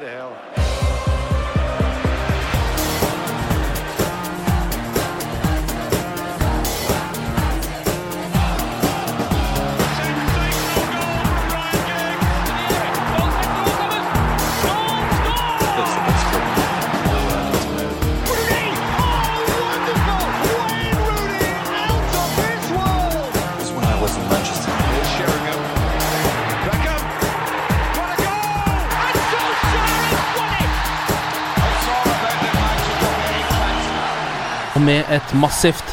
go to hell. Med et massivt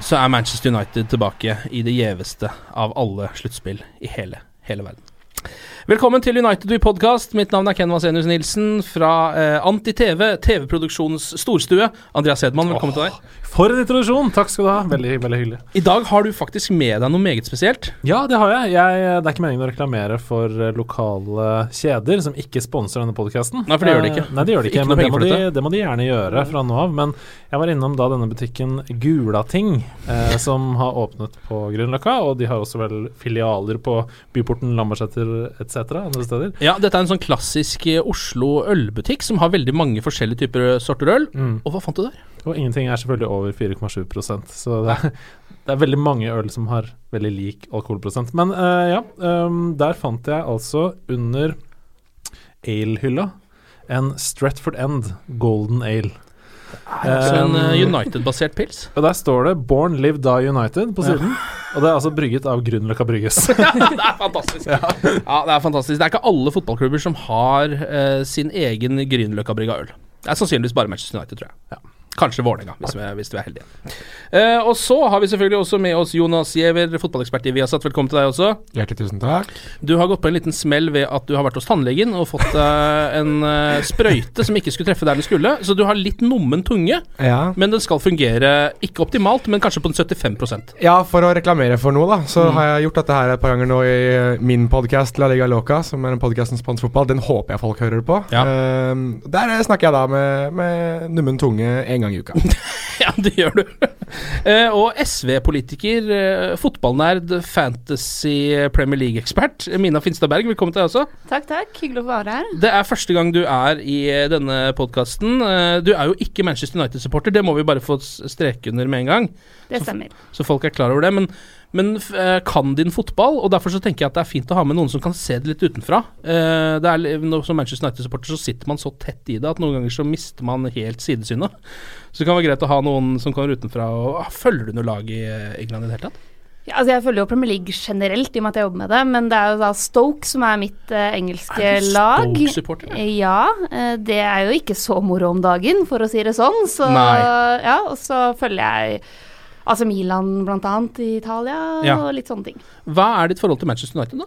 så er Manchester United tilbake i det gjeveste av alle sluttspill i hele, hele verden. Velkommen til United We Podcast. Mitt navn er Ken Vasenius Nilsen fra eh, Anti-TV, TV-produksjonens storstue. Andreas Hedman, velkommen til deg. For en introduksjon! Takk skal du ha. Veldig, veldig hyggelig. I dag har du faktisk med deg noe meget spesielt. Ja, det har jeg. jeg det er ikke meningen å reklamere for eh, lokale kjeder som ikke sponser denne podkasten. Nei, for det gjør de ikke. Nei, det gjør de ikke, Ikke men det må, de, det må de gjerne gjøre fra nå av. Men jeg var innom da denne butikken Gulating, eh, som har åpnet på Grünerløkka. Og de har også vel filialer på Byporten, Lambertseter etc. andre steder. Ja, dette er en sånn klassisk eh, Oslo ølbutikk som har veldig mange forskjellige typer sorter øl. Mm. Og hva fant du der? Og ingenting er selvfølgelig over 4,7% så det er, det er veldig mange øl som har veldig lik alkoholprosent. Men uh, ja, um, der fant jeg altså under ale-hylla en Stretford End Golden Ale. Altså en Um, eh, United-basert pils. Og der står det 'Born, Live, Die United' på siden. Og det er altså brygget av Grünerløkka Brygges. ja, det er fantastisk. Ja. det er fantastisk. Det er ikke alle fotballklubber som har uh, sin egen Grünerløkka-brygga øl. Det er sannsynligvis bare Manchester United, tror jeg. Kanskje Vålerenga, hvis, vi hvis vi er heldige. Uh, og så har vi selvfølgelig også med oss Jonas Giæver, fotballekspert i Viasat. Velkommen til deg også. Hjertelig tusen takk. Du har gått på en liten smell ved at du har vært hos tannlegen og fått deg en uh, sprøyte som ikke skulle treffe der den skulle. Så du har litt nummen tunge, Ja. men den skal fungere ikke optimalt, men kanskje på en 75% ja, for å reklamere for noe, da, så har jeg gjort dette her et par ganger nå i eh, min podkast La Liga Loca, som er en podkast om spansk fotball. Den håper jeg folk hører på. Ja. Uh, der eh, snakker jeg da med, med nummen tunge en gang i uka. Ja, det gjør du. Eh, og SV-politiker, eh, fotballnerd, fantasy Premier League-ekspert, Mina Finstad Berg, velkommen til deg også. Takk, takk. Hyggelig å være her. Det er første gang du er i eh, denne podkasten. Du er jo ikke Manchester United-supporter, det må vi bare få streke under med en gang. Det Så- stemmer. Så folk er klar over det. Men, men eh, kan din fotball, og derfor så tenker jeg at det er fint å ha med noen som kan se det litt utenfra. Eh, det er, som Manchester United-supporter så sitter man så tett i det at noen ganger så mister man helt sidesynet. Så det kan være greit å ha noen som kommer utenfra. Og, ah, følger du noe lag i eh, England i det hele tatt? Ja, altså jeg følger jo Premier League generelt, i og med at jeg jobber med det, men det er jo da Stoke som er mitt eh, engelske Er du lag. Stoke-supporter? Ja, eh, det er jo ikke så moro om dagen, for å si det sånn. Så Nei. ja, og så følger jeg altså Milan annet i Italia, Ja. og litt sånne ting. Hva er ditt forhold til Manchester United, da?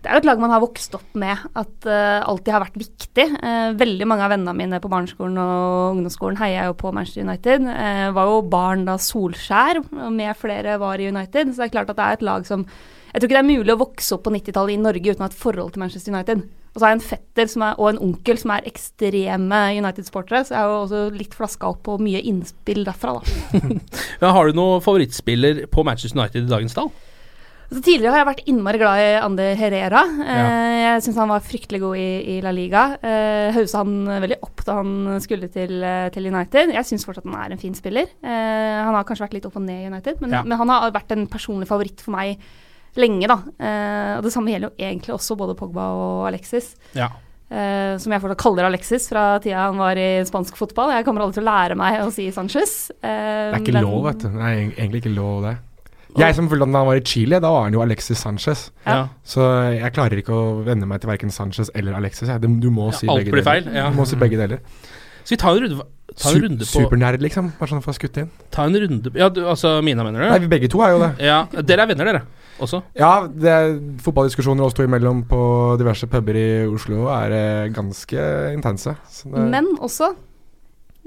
Det er jo et lag man har vokst opp med, at uh, alltid har vært viktig. Uh, veldig mange av vennene mine på barneskolen og ungdomsskolen heier jo på Manchester United. Uh, var jo barn da Solskjær, og med flere var i United. Så det er klart at det er et lag som Jeg tror ikke det er mulig å vokse opp på 90-tallet i Norge uten å ha et forhold til Manchester United. Og så har jeg en fetter som er, og en onkel som er ekstreme United-sportere, så jeg har jo også litt flaska opp på mye innspill derfra, da. Ja, har du noen favorittspiller på Manchester United i dagens tall? Altså, tidligere har jeg vært innmari glad i Ander Herrera. Eh, Ja. Jeg syns han var fryktelig god i, i La Liga. Eh, Hausa han veldig opp da han skulle til, eh, til United. Jeg syns fortsatt han er en fin spiller. Eh, han har kanskje vært litt opp og ned i United, men, Ja. men han har vært en personlig favoritt for meg lenge, da. Eh, og det samme gjelder jo egentlig også både Pogba og Alexis. Ja. eh, som jeg fortsatt kaller Alexis fra tida han var i spansk fotball. Jeg kommer aldri til å lære meg å si Sanchez. Eh, Det er ikke men- lov, vet du. Det er egentlig ikke lov, det. Jeg som fulgte ham da han var i Chile, da var han jo Alexis Sanchez. Ja. Så jeg klarer ikke å venne meg til verken Sanchez eller Alexis. Du må si begge deler. feil. Du må si begge deler. Skal vi tar en runde, ta en runde på Supernerd, liksom. Bare sånn for å skutte inn. Ta en runde Ja, du, altså Mina, mener du? Nei, vi begge to er jo det. Ja, Dere er venner, dere? Også? Ja, det er fotballdiskusjoner oss to imellom på diverse puber i Oslo er eh, ganske intense. Så det, Men også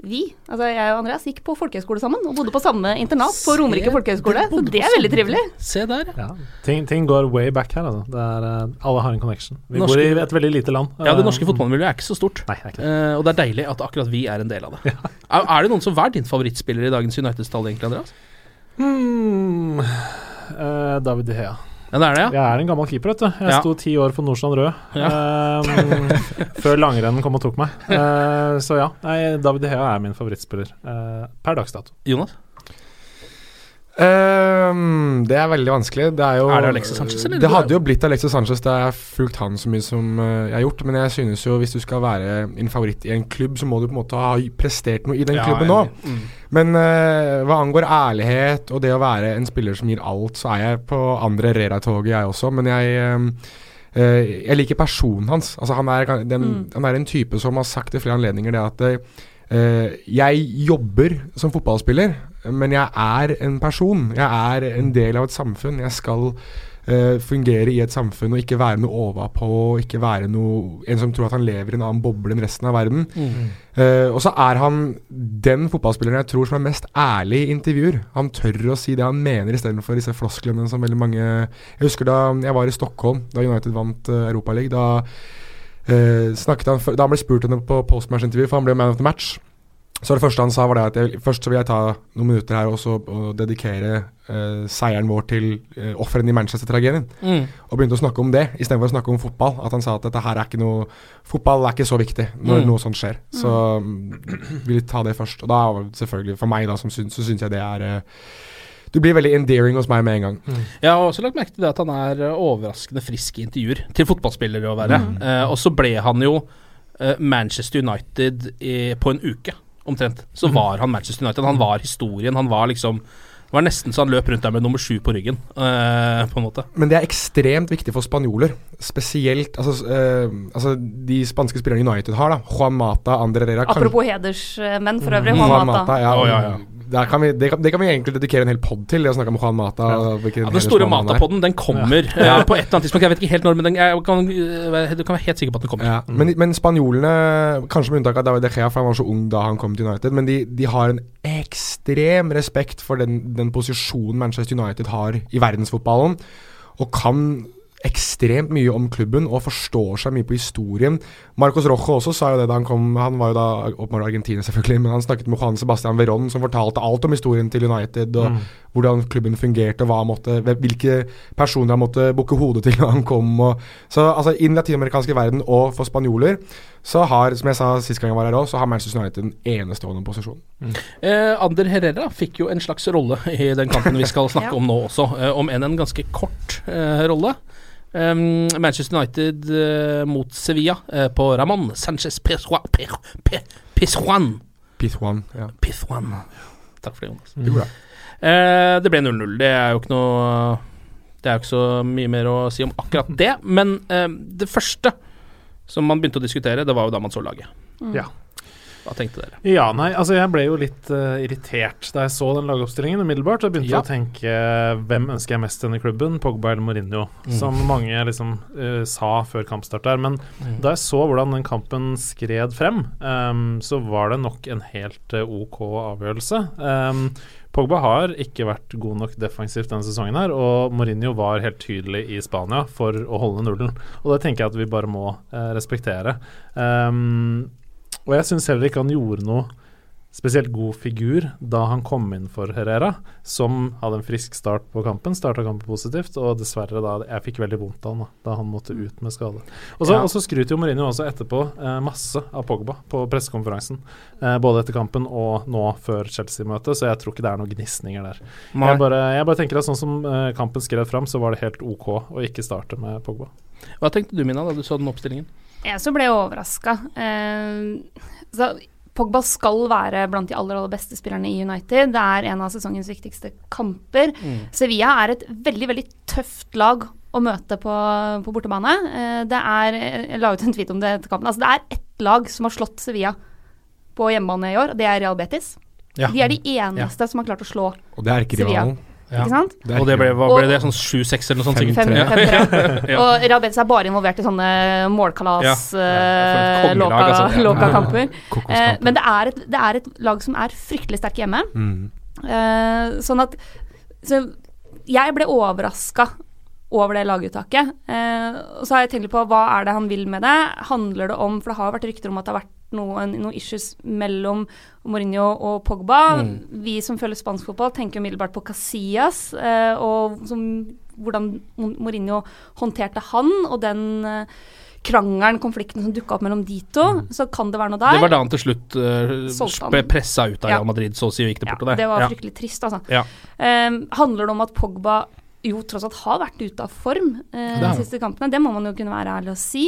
vi, altså jeg og Andreas, gikk på folkehøyskole sammen og bodde på samme internat på Romerike folkehøgskole. Så det er veldig trivelig. Se der, ja. Ting, ting går way back her, altså. Det er, eh, alle har en connection. Vi Norske- bor i et veldig lite land. Ja, det Eh, norske fotballmiljøet er ikke så stort. Nei, ikke. Eh, og det er deilig at akkurat vi er en del av det. Er, er det noen som er din favorittspiller i dagens United-stall, egentlig, Andreas? Hmm, uh, David De Hea. Ja, det er det, ja. Jeg er en gammel keeper, vet du. Jeg Ja. sto ti år for Nordstrand Rød eh, før langrennen kom og tok meg. Uh, så ja, nei, David Hea er min favorittspiller uh, per dags dato. Jonas? Ehm, det er veldig vanskelig. Det er jo Er det Alexis Sanchez, eller? Det hadde jo blitt Alexis Sanchez da jeg har fulgt han så mye som eh, jeg har gjort. Men jeg synes jo hvis du skal være en favoritt i en klubb, så må du på en måte ha prestert noe i den Ja, klubben nå. Mm. Men uh, hva angår ærlighet og det å være en spiller som gir alt, så er jeg på andre Rera-toget, jeg også. Men jeg um, Uh, jeg liker personen hans. Altså han, er, den, Mm. han er en type som har sagt i flere anledninger det at uh, jeg jobber som fotballspiller, men jeg er en person. Jeg er en del av et samfunn. Jeg skal uh, fungere i et samfunn og ikke være noe overpå. Ikke være noe, en som tror at han lever i en annen boble enn resten av verden. Mm. Uh, og så er han den fotballspilleren jeg tror som er mest ærlig i intervjuer. Han tør å si det han mener istedenfor disse flosklene som veldig mange Jeg husker da jeg var i Stockholm, da United vant uh, Europaligaen. Da uh, snakket han Da han ble spurt henne på postmatch-intervju, for han ble man of the match. Så det første han sa, var det at jeg, først så vil jeg ta noen minutter her og så og dedikere uh, seieren vår til uh, ofrene i Manchester-tragedien. Mm. Og begynte å snakke om det istedenfor å snakke om fotball. At han sa at dette her er ikke noe Fotball er ikke så viktig når Mm. noe sånt skjer. Så mm, vil jeg ta det først. Og da selvfølgelig, for meg da som syns, så syns jeg det er uh, Du blir veldig endearing hos meg med en gang. Jeg har også lagt merke til det at han er eh, overraskende frisk i intervjuer. Til fotballspillere å være. Mm. Eh, og så ble han jo eh, Manchester United i, på en uke, omtrent. Så Mhm. var han Manchester United. Han var historien. Han var liksom Det var nesten så han løp rundt der med nummer sju på ryggen, eh, på en måte. Men det er ekstremt viktig for spanjoler. Spesielt altså, eh, altså de spanske spillerne United har, da. Juan Mata, Andre kan- Apropos hedersmenn for øvrig, Juan, Juan Mata. ja, oh, ja, ja. Der kan vi, det, kan, det kan vi egentlig dedikere en hel pod til, det å snakke om Juan Mata. Ja, den store er. Den kommer Ja. på et eller annet tidspunkt. Jeg vet ikke helt når, men den, jeg kan, du kan være helt sikker på at den kommer. Ja, men, men spanjolene, kanskje med unntak av David De Gea, for han var så ung da han kom til United, men de, de har en ekstrem respekt for den, den posisjonen Manchester United har i verdensfotballen, og kan ekstremt mye om klubben og forstår seg mye på historien. Marcos Rojo også sa jo det da han kom Han var jo da åpenbart Argentina, selvfølgelig, men han snakket med Juan Sebastian Veron, som fortalte alt om historien til United, og Mm. hvordan klubben fungerte, og hva han måtte, hvilke personer han måtte bukke hodet til da han kom. Og, så altså, I den latinamerikanske verden og for spanjoler så har, som jeg sa sist gang jeg var her også, så har Manchester United en enestående posisjon. Eh, Ander Herrera fikk jo en slags rolle i den kampen vi skal snakke Ja. om nå også, eh, om enn en ganske kort eh, rolle. Um, Manchester United uh, mot Sevilla uh, på Ramón Sanchez Pizjuan Pizjuan Pizjuan, ja. Pizjuan. Takk for det, Jonas. Det Uh. Eh, det ble 0-0. Det er jo ikke noe Det er jo ikke så mye mer å si om akkurat det. Men eh, det første som man begynte å diskutere, det var jo da man så laget. Ja. Hva tenkte dere? Ja, nei, altså jeg ble jo litt uh, irritert da jeg så den lagoppstillingen umiddelbart. Og begynte Ja. å tenke hvem ønsker jeg mest denne klubben, Pogba eller Mourinho? Mm. Som mange liksom uh, sa før kampstart der. Men Mm. da jeg så hvordan den kampen skred frem, um, så var det nok en helt uh, OK avgjørelse. Um, Pogba har ikke vært god nok defensivt denne sesongen, her og Mourinho var helt tydelig i Spania for å holde nullen. Og det tenker jeg at vi bare må eh, respektere. Ehm, og jeg syns heller ikke han gjorde noe spesielt god figur da han kom inn for Herrera, som hadde en frisk start på kampen. Starta kampen positivt, og dessverre da Jeg fikk veldig vondt av han da, da han måtte ut med skade. Og så Ja. så skryter jo Mourinho også etterpå eh, masse av Pogba på pressekonferansen. Eh, både etter kampen og nå før Chelsea-møtet, så jeg tror ikke det er noen gnisninger der. Jeg bare, jeg bare tenker at sånn som eh, kampen skred fram, så var det helt OK å ikke starte med Pogba. Hva tenkte du, Mina, da du så den oppstillingen? Jeg så ble overraska. Eh, Pogba skal være blant de aller aller beste spillerne i United. Det er en av sesongens viktigste kamper. Mm. Sevilla er et veldig veldig tøft lag å møte på, på bortebane. Eh, det er, Jeg la ut en tweet om det etter kampen. Altså, det er ett lag som har slått Sevilla på hjemmebane i år, og det er Real Betis. Ja. De er de eneste som har klart å slå Sevilla. Og det er ikke Sevilla. Rivalen. Ikke sant? Det Og det ble, hva Og- ble det, sånn 7-6 eller noe sånt? sikkert? 5-3. Ja. 5-3. Ja. Og Real Betis er bare involvert i sånne målkalas, Ja. eh, altså. Ja. Eh, men det er, et, det er et lag som er fryktelig sterkt hjemme. Mm. Eh, sånn at så jeg ble overraska over det laguttaket. Eh, og så har jeg tenkt på hva er det han vil med det. Handler det om For det har vært rykter om at det har vært noen, noen issues mellom Mourinho og Pogba. Mm. Vi som følger spansk fotball, tenker umiddelbart på Casillas eh, og som, hvordan Mourinho håndterte han og den eh, krangelen, konflikten som dukka opp mellom de to. Så kan det være noe der. Det var da han til slutt uh, ble pressa ut av Ja. Madrid, så å si, og gikk det Ja, der. og det var Ja. fryktelig trist, altså. Ja. Um, handler det om at Pogba jo tross alt har vært ute av form eh, de siste kampene? Det må man jo kunne være ærlig og si.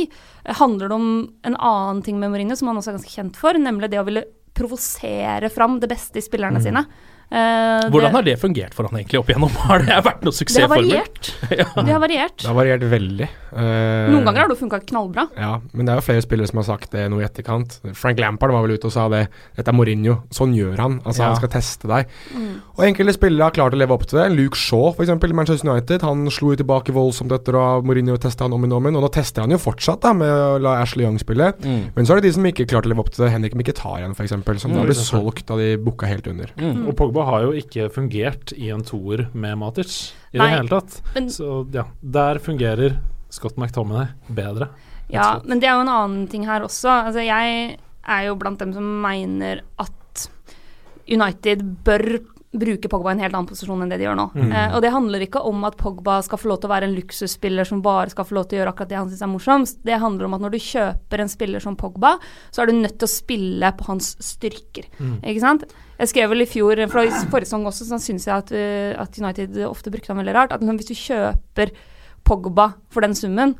Handler det om en annen ting med Mourinho som han også er ganske kjent for, nemlig det å ville provosere fram det beste i spillerne Mm. sine? Eh, Hvordan det, har det fungert for han egentlig opp igjennom? Har det vært noe det har suksessformel? Det har variert. Det har variert veldig. Uh, Noen ganger har det funka knallbra. Ja, men det er jo flere spillere som har sagt det noe i etterkant. Frank Lampard var vel ute og sa det. Dette er Mourinho. Sånn gjør han. Altså, Ja. han skal teste deg. Mm. Og enkelte spillere har klart å leve opp til det. Luke Shaw, f.eks. i Manchester United. Han slo jo tilbake voldsomt etter å ha Mourinho testa han om i om igjen. Og nå tester han jo fortsatt da med å la Ashley Young spille. Mm. Men så er det de som ikke klarte å leve opp til det. Henrik Mkhitaryan, f.eks., som da Mm. ble solgt da de booka helt under. Og Pogba har jo ikke fungert i en toer med Matic i Nei, det hele tatt. men- Så ja, der fungerer Scott McTominay bedre. Ja, men det er jo en annen ting her også. Altså, jeg er jo blant dem som mener at United bør bruke Pogba i en helt annen posisjon enn det de gjør nå. Mm. Eh, og det handler ikke om at Pogba skal få lov til å være en luksusspiller som bare skal få lov til å gjøre akkurat det han syns er morsomst. Det handler om at når du kjøper en spiller som Pogba, så er du nødt til å spille på hans styrker. Mm. Ikke sant? Jeg skrev vel i fjor, for i forrige sesong også, så syns jeg at, uh, at United ofte brukte ham veldig rart. At hvis du kjøper Pogba for den summen,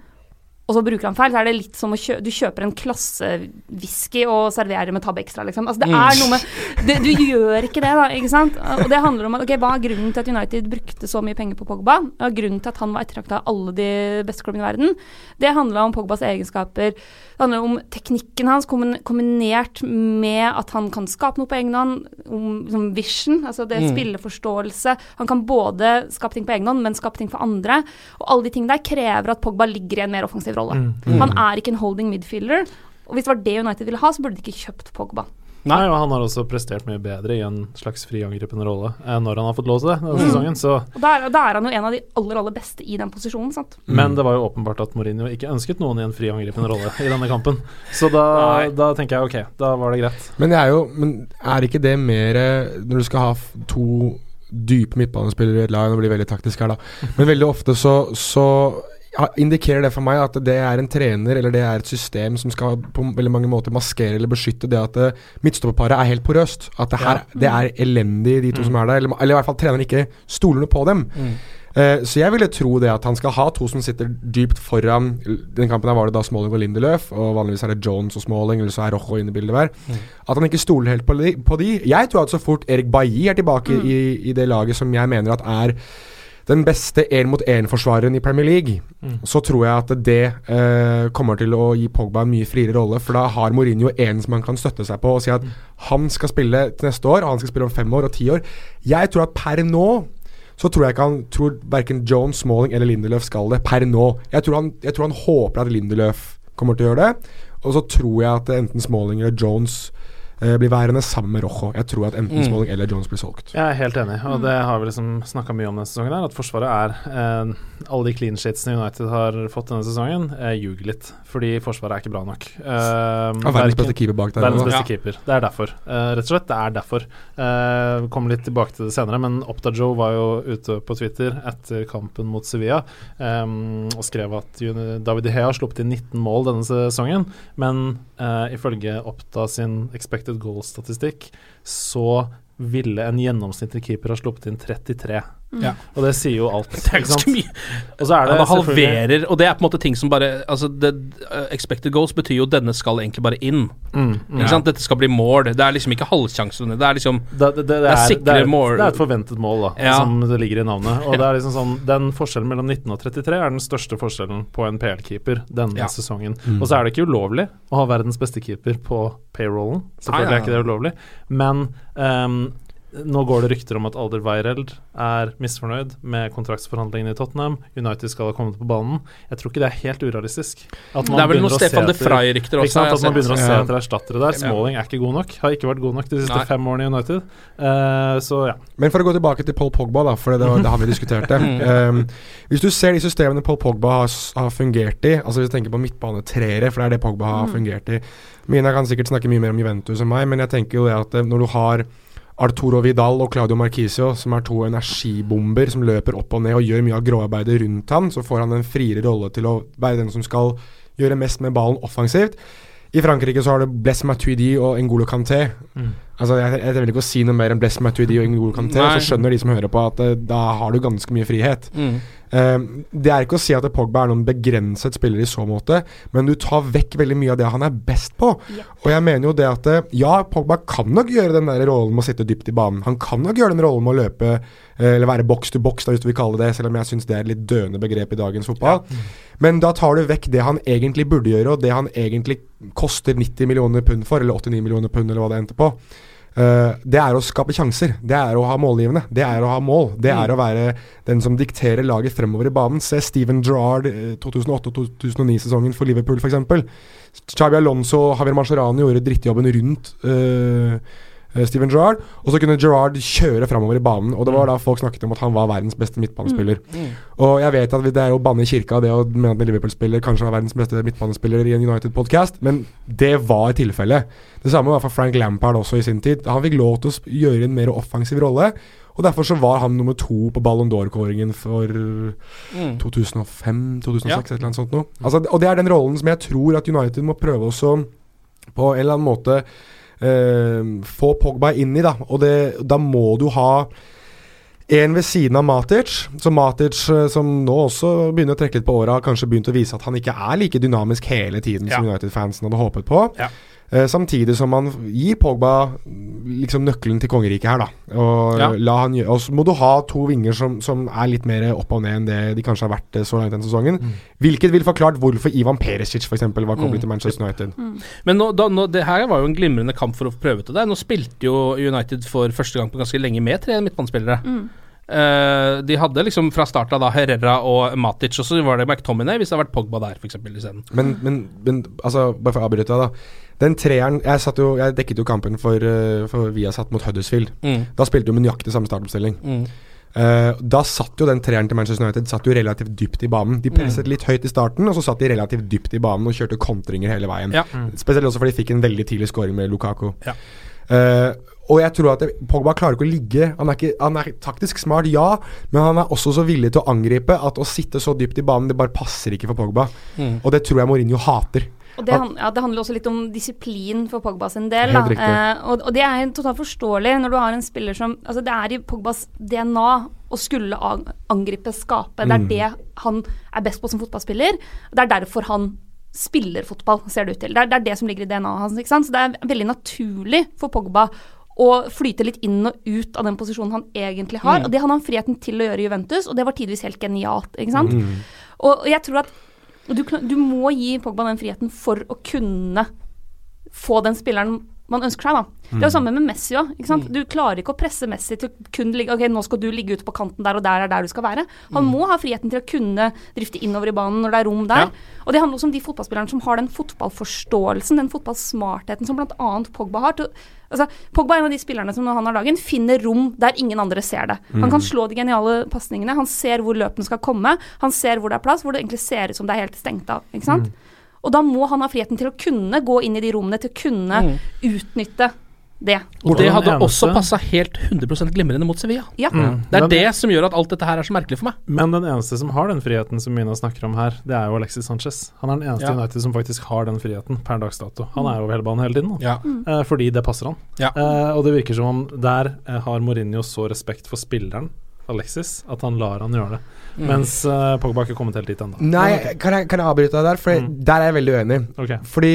og så bruker han feil, så er det litt som å kjø du kjøper en klassewhisky og serverer med tabbe extra, liksom. Altså, det Mm. er noe med det, Du gjør ikke det, da, ikke sant? Og det handler om at ok, hva er grunnen til at United brukte så mye penger på Pogba? Og grunnen til at han var ettertrakta av alle de beste klubbene i verden? Det handla om Pogbas egenskaper. Det handler om teknikken hans kombinert med at han kan skape noe på egen hånd, om som vision, altså det Mm. spilleforståelse. Han kan både skape ting på egen hånd, men skape ting for andre. Og alle de tingene der krever at Pogba ligger i en mer offensiv rolle. Mm. Mm. Han er ikke en holding midfielder. Og hvis det var det United ville ha, så burde de ikke kjøpt Pogba. Nei, og han har også prestert mye bedre i en slags friangripende rolle eh, når han har fått lov til det denne Mm. sesongen. Så Og da er, da er han jo en av de aller, aller beste i den posisjonen, sant. Men det var jo åpenbart at Mourinho ikke ønsket noen i en friangripende rolle i denne kampen. Så da, da tenker jeg ok, da var det greit. Men det er jo Men er ikke det mer Når du skal ha to dype midtbanespillere i et lag Nå blir det veldig taktisk her, da. Men veldig ofte så, så indikerer det for meg at det er en trener eller det er et system som skal på veldig mange måter maskere eller beskytte det at eh, midtstopperparet er helt porøst. At det, her, det er elendig, de to som er der. Eller, eller i hvert fall treneren ikke stoler noe på dem. Eh, så jeg ville tro det at han skal ha to som sitter dypt foran Den kampen her var det da Smalling og Lindeløf, og vanligvis er det Jones og Smalling, eller så er Rojo inne i bildet der. At han ikke stoler helt på de, på de. Jeg tror at så fort Erik Bailly er tilbake i, i det laget som jeg mener at er den beste én-mot-én-forsvareren i Premier League, Mm. så tror jeg at det eh, kommer til å gi Pogba en mye friere rolle. For da har Mourinho en som han kan støtte seg på og si at han skal spille til neste år, og han skal spille om fem år og ti år. Jeg tror at per nå så tror jeg ikke han tror verken Jones, Smalling eller Lindeløf skal det per nå. Jeg tror han, jeg tror han håper at Lindeløf kommer til å gjøre det. Og så tror jeg at enten Smalling eller Jones blir værende sammen med Rojo. Jeg tror at enten Mm. Smalling eller Jones blir solgt. Jeg er helt enig, og det har vi liksom snakka mye om denne sesongen. her At Forsvaret er eh, Alle de clean sheetsene United har fått denne sesongen, eh, ljuger litt. Fordi Forsvaret er ikke bra nok. Eh, verdens verken- beste keeper bak der Verdens beste ja. keeper. Det er derfor. Eh, rett og slett, det er derfor. Eh, kommer litt tilbake til det senere, men Opta Joe var jo ute på Twitter etter kampen mot Sevilla eh, og skrev at David De Hea har sluppet inn 19 mål denne sesongen, men eh, ifølge Opta sin expected goal-statistikk så ville en gjennomsnittlig keeper ha sluppet inn 33. Ja. Og det sier jo alt. Det er ganske mye. Og så er det Ja, det halverer, og det er på en måte ting som bare Altså, det, uh, expected goals betyr jo denne skal egentlig bare inn. Mm, mm. Ikke sant? Dette skal bli mål. Det er liksom ikke halvsjansene. Det er liksom det, det, det, det er sikre det er, mål. Det er et forventet mål, da, Ja. som det ligger i navnet. Og det er liksom sånn Den forskjellen mellom 19 og 33 er den største forskjellen på en PL-keeper denne Ja. sesongen. Mm. Og så er det ikke ulovlig å ha verdens beste keeper på payrollen. Selvfølgelig nei, er ikke det ulovlig, men ehm, nå går det rykter om at Alder Weireld er misfornøyd med kontraktsforhandlingene i Tottenham. United skal ha kommet på banen. Jeg tror ikke det er helt urealistisk. At Det er vel noe noen Stefan de Vrij-rykter også, sant? At man begynner å se etter erstattere der. Smalling er ikke god nok. Har ikke vært god nok de siste Nei. fem årene i United. Uh, så ja. Men for å gå tilbake til Paul Pogba, da, for det, det, var- det har vi diskutert det. um, hvis du ser de systemene Paul Pogba har, har fungert i, altså hvis du tenker på midtbanetreere, for det er det Pogba har Mm. fungert i Mina kan sikkert snakke mye mer om Juventus enn meg, men jeg tenker jo det at eh, når du har Arturo Vidal og Claudio Marquisio, som er to energibomber som løper opp og ned og gjør mye av gråarbeidet rundt han, så får han en friere rolle til å være den som skal gjøre mest med ballen offensivt. I Frankrike så har du Bless Matuidi og Ngolo Kanté. Mm. Altså, jeg, jeg vil ikke å si noe mer enn Bless Matuidi og Ngolo Kanté, Nei. så skjønner de som hører på at eh, da har du ganske mye frihet. Mm. Eh, det er ikke å si at Pogba er noen begrenset spiller i så måte, men du tar vekk veldig mye av det han er best på. Og jeg mener jo det at eh, ja, Pogba kan nok gjøre den der rollen med å sitte dypt i banen. Han kan nok gjøre den rollen med å løpe, eh, eller være boks til boks, hvis du vil kalle det det, selv om jeg syns det er et litt døende begrep i dagens fotball. Men da tar du vekk det han egentlig burde gjøre, og det han egentlig koster 90 millioner pund for, eller 89 millioner pund, eller hva det endte på. Eh, det er å skape sjanser. Det er å ha målgivende. Det er å ha mål. Det er å være den som dikterer laget fremover i banen. Se Steven Gerrard eh, 2008-2009-sesongen for Liverpool, f.eks. Xabi Alonso Javier Mascherano gjorde drittjobben rundt eh, eh, Steven Gerrard, og så kunne Gerrard kjøre framover i banen. Og det var da folk snakket om at han var verdens beste midtbanespiller. Mm. Og jeg vet at det er å banne i kirka det å mene at en Liverpool-spiller kanskje var verdens beste midtbanespiller i en United-podkast, men det var tilfellet. Det samme var for Frank Lampard også i sin tid. Han fikk lov til å gjøre en mer offensiv rolle. Og Derfor så var han nummer to på Ballon d'Or-kåringen for Mm. 2005-2006, Ja. et eller annet sånt noe. Altså, og det er den rollen som jeg tror at United må prøve også på en eller annen måte eh, få Pogba inn i, da. Og det, da må du ha en ved siden av Matic. Så Matic, eh, som nå også begynner å trekke litt på åra, har kanskje begynt å vise at han ikke er like dynamisk hele tiden som United-fansen hadde håpet på. Ja. Eh, samtidig som man gir Pogba liksom nøkkelen til kongeriket her, da. Og, Ja. la han og så må du ha to vinger som, som er litt mer opp og ned enn det de kanskje har vært eh, så langt denne sesongen. Hvilket ville forklart hvorfor Ivan Perisic for eksempel, var koblet Mm. til Manchester United. Men nå, da, nå, det her var jo en glimrende kamp for å prøve ut det. Nå spilte jo United for første gang på ganske lenge med tre midtbanespillere. Mm. Eh, de hadde liksom fra start av da Herrera og Matic, og så var det McTominay hvis det hadde vært Pogba der, f.eks. isteden. Men, men, men altså, bare for å avbryte deg, da. Den treeren Jeg, satt jo, jeg dekket jo kampen for, Vi for Viasat mot Huddersfield. Mm. Da spilte jo med nøyaktig samme startoppstilling. Mm. Uh, da satt jo den treeren til Manchester United Satt jo relativt dypt i banen. De presset litt høyt i starten, og så satt de relativt dypt i banen og kjørte kontringer hele veien. Ja. Mm. Spesielt også fordi de fikk en veldig tidlig scoring med Lukaku. Ja. Eh, og jeg tror at Pogba klarer ikke å ligge Han er, ikke, han er taktisk smart, ja, men han er også så villig til å angripe at å sitte så dypt i banen, det bare passer ikke for Pogba. Mm. Og det tror jeg Mourinho hater. Og det, han, ja, det handler også litt om disiplin for Pogba sin del. Da. Eh, og, og det er totalt forståelig når du har en spiller som Altså, det er i Pogbas DNA å skulle angripe, skape. Det er Mm. det han er best på som fotballspiller. Det er derfor han spiller fotball, ser det ut til. Det er det, er det som ligger i DNA-et hans. ikke sant? Så det er veldig naturlig for Pogba å flyte litt inn og ut av den posisjonen han egentlig har. Mm. Og det hadde han friheten til å gjøre i Juventus, og det var tidvis helt genialt. ikke sant? Mm. Og og jeg tror at du, du må gi Pogba den friheten for å kunne få den spilleren man ønsker seg, da. Det er jo Mm. samme med Messi òg. Du klarer ikke å presse Messi til kun ligge Ok, nå skal du ligge ute på kanten der, og der er der du skal være. Han Mm. må ha friheten til å kunne drifte innover i banen når det er rom der. Ja. Og det handler også om de fotballspillerne som har den fotballforståelsen, den fotballsmartheten som bl.a. Pogba har. Til, altså, Pogba er en av de spillerne som når han har dagen, finner rom der ingen andre ser det. Han Mm. kan slå de geniale pasningene, han ser hvor løpene skal komme, han ser hvor det er plass, hvor det egentlig ser ut som det er helt stengt av. ikke sant? Mm. Og da må han ha friheten til å kunne gå inn i de rommene, til å kunne Mm. utnytte det. Og det hadde også passa helt 100 glimrende mot Sevilla. Ja. Mm. Det er Men- det som gjør at alt dette her er så merkelig for meg. Men den eneste som har den friheten som Mina snakker om her, det er jo Alexis Sanchez. Han er den eneste Ja. United som faktisk har den friheten per dags dato. Han er over hele banen hele tiden. Ja. Mm. Eh, fordi det passer han. Ja. Eh, og det virker som om der eh, har Mourinho så respekt for spilleren Alexis, at han lar han gjøre det. Mm. Mens uh, Pogba har ikke kommet helt dit ennå. Nei, kan jeg, kan jeg avbryte deg der? For der er jeg veldig uenig. Okay. Fordi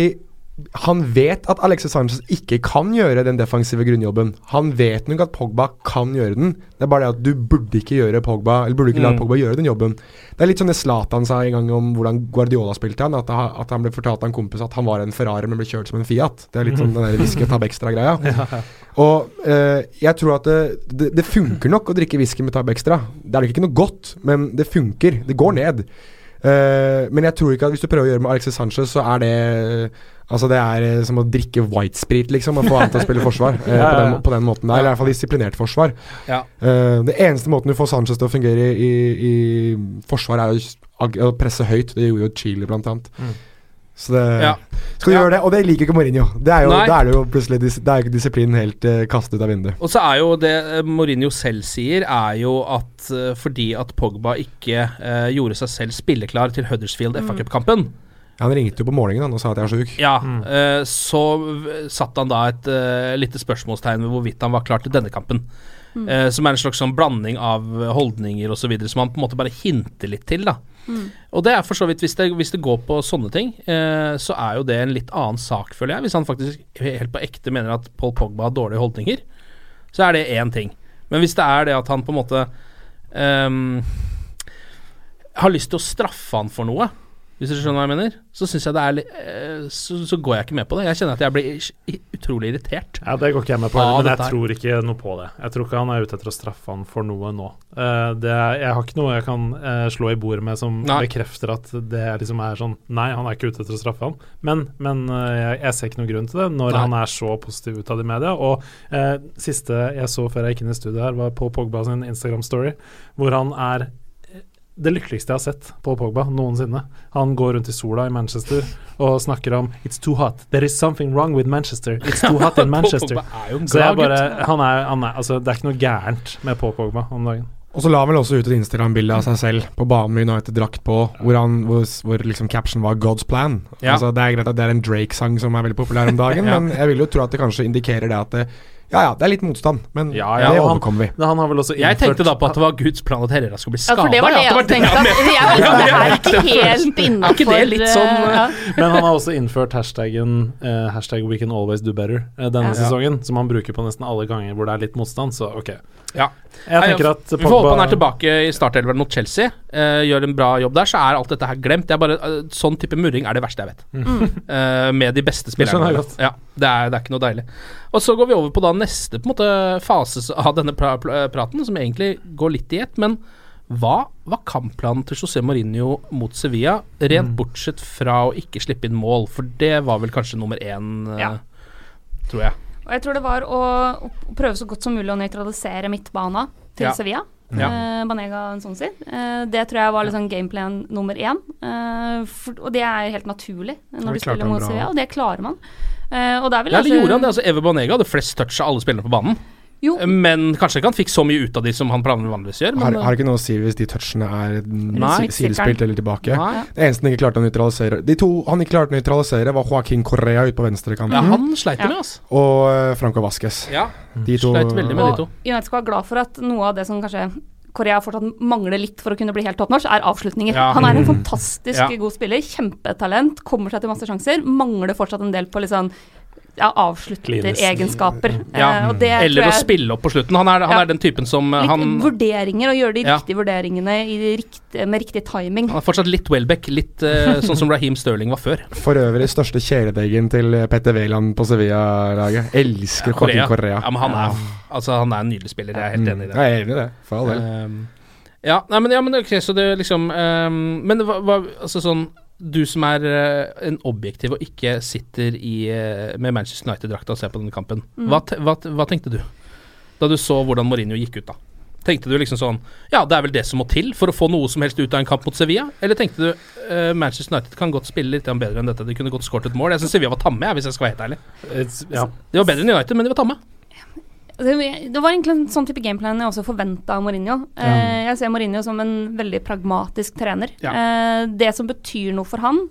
han vet at Alexis Sanchez ikke kan gjøre den defensive grunnjobben. Han vet nok at Pogba kan gjøre den. Det er bare det at du burde ikke gjøre Pogba Eller burde ikke la Mm. Pogba gjøre den jobben. Det er litt sånn det Zlatan sa en gang om hvordan Guardiola spilte han. At, at han ble fortalt av en kompis at han var en Ferrari, men ble kjørt som en Fiat. Det er litt sånn den der whisky tab extra-greia. Og eh, jeg tror at det, det, det funker nok å drikke whisky med tab extra. Det er nok ikke noe godt, men det funker. Det går ned. Eh, men jeg tror ikke at hvis du prøver å gjøre med Alexis Sanchez, så er det Altså Det er eh, som å drikke whitesprit, liksom, og få han til å spille forsvar. eh, Ja, på, ja, den, på den måten der. Eller i hvert fall disiplinert forsvar. Ja. Eh, det eneste måten du får Sanchez til å fungere i, i forsvar, er å, å presse høyt. Det gjorde jo Chile, blant annet. Mm. Så det Ja. Skal du gjøre det? Og det liker ikke Mourinho. Det er jo, da er det jo plutselig dis, Da er jo ikke disiplinen helt eh, kastet ut av vinduet. Og så er jo det Mourinho selv sier, er jo at fordi at Pogba ikke eh, gjorde seg selv spilleklar til Huddersfield Mm. FA Cup-kampen, Han ringte jo på morgenen han, og sa at jeg er sjuk. ja, eh, så satte han da et uh, lite spørsmålstegn ved hvorvidt han var klar til denne kampen. Mm. Eh, som er en slags sånn blanding av holdninger osv. som han på en måte bare hinter litt til. da Mm. Og det er for så vidt, hvis det, hvis det går på sånne ting, eh, så er jo det en litt annen sak, føler jeg. Hvis han faktisk helt på ekte mener at Paul Pogba har dårlige holdninger, så er det én ting. Men hvis det er det at han på en måte ehm, har lyst til å straffe han for noe, hvis du skjønner hva jeg mener, så syns jeg det er litt eh, så, så går jeg ikke med på det. Jeg kjenner at jeg blir utrolig irritert. Ja, Det går ikke jeg med på, men jeg tror ikke noe på det. Jeg tror ikke han er ute etter å straffe han for noe nå. Eh, det jeg har ikke noe jeg kan eh, slå i bordet med som Nei. bekrefter at det liksom er sånn Nei, han er ikke ute etter å straffe han. Men, men jeg, jeg ser ikke noen grunn til det når Nei. han er så positiv utad i media. Og eh, siste jeg så før jeg gikk inn i studio her, var Paul Pogba sin Instagram-story, hvor han er det lykkeligste jeg har sett Paul Pogba noensinne. Han går rundt i sola i Manchester og snakker om It's too hot. There is something wrong with Manchester. It's too hot in Manchester. Pogba er jo en Så jeg bare, han er, han er, altså, det er ikke noe gærent med Paul Pogba om dagen. Og så la han vel også ut et Instagram-bilde av seg selv på banen med United-drakt på, hvor, han, hvor, hvor liksom caption var 'God's plan'. Ja. Altså Det er greit at det er en Drake-sang som er veldig populær om dagen, Ja. men jeg vil jo tro at det kanskje indikerer det at det, Ja ja, det er litt motstand, men Ja, ja, det overkommer vi. Han, han har vel også Jeg tenkte da på at det var Guds plan at Herrera skulle bli Ja, for det var det jeg tenkte. At jeg, det er ikke helt innafor Er ikke det litt sånn eh. Men han har også innført hashtaggen uh, Hashtag we can always do better uh, denne Ja. sesongen, som han bruker på nesten alle ganger hvor det er litt motstand, så ok. Ja. Jeg tenker at Vi får håpe han er tilbake i startelveren mot Chelsea. Uh, gjør en bra jobb der, så er alt dette her glemt. Det er bare, uh, sånn type murring er det verste jeg vet. Eh, med de beste spillerne. Det. Ja, det er, det er ikke noe deilig. Og så går vi over på da neste på en måte, fase av denne pra pr praten, som egentlig går litt i ett. Men hva var kampplanen til José Mourinho mot Sevilla, rent bortsett fra å ikke slippe inn mål? For det var vel kanskje nummer én, Ja. tror jeg. Og jeg tror det var å, å prøve så godt som mulig å nøytralisere midtbana til Ja. Sevilla. Ja. Eh, Banega Nsonsi. Eh, det tror jeg var liksom gameplan nummer én. Eh, for, og det er helt naturlig når du spiller mot. Sevilla, og det klarer man. Eh, og det vil Ja, kanskje- gjorde han det? Altså, Eve Banega hadde flest touch av alle spillerne på banen. Jo. Men kanskje ikke han fikk så mye ut av de som han vanligvis gjør. Har, Men, har ikke noe å si hvis de touchene er mm, sidespilt eller tilbake. Nei. Det eneste han ikke klarte å nøytralisere De to han ikke klarte å nøytralisere, var Joaquin Correa ute på venstrekanten. ja, han sleit Ja. med, altså. Og eh, Franco Vasques. Ja, De to sleit veldig med de to. Og. United skal være glad for at noe av det som kanskje Korea fortsatt mangler litt for å kunne bli helt toppnorsk, er avslutninger. Ja. Han er en Mm. fantastisk Ja. god spiller, kjempetalent, kommer seg til masse sjanser. Mangler fortsatt en del på litt sånn ja, avslutteregenskaper. Ja. Eh, Eller å spille opp på slutten. Han er, han Ja. er den typen som eh, Litt han, vurderinger, og gjøre de Ja. riktige vurderingene i de med riktig timing. han er fortsatt litt Welbeck. Litt eh, sånn som Raheem Sterling var før. For øvrig største kjæledeggen til Petter Wæland på Sevilla-laget. Elsker Joaquin Correa. Ja, men han er, altså, han er en nydelig spiller. Jeg er helt enig i det. Jeg er enig i det, for all del. Um, ja, nei, men, ja, men ok, så det liksom um, Men hva, hva Altså sånn Du som er eh, en objektiv og ikke sitter i, eh, med Manchester United-drakta og ser på denne kampen, Mm. hva, te- hva, hva tenkte du da du så hvordan Mourinho gikk ut, da? Tenkte du liksom sånn Ja, det er vel det som må til for å få noe som helst ut av en kamp mot Sevilla? Eller tenkte du uh, Manchester United kan godt spille litt bedre enn dette, de kunne godt skåret et mål? Jeg syns Sevilla var tamme, jeg, hvis jeg skal være helt ærlig. It's, ja. De var bedre enn United, men de var tamme. Det var egentlig en sånn type gameplan jeg også forventa av Mourinho. Ja. jeg ser Mourinho som en veldig pragmatisk trener. Ja. Eh, det som betyr noe for han,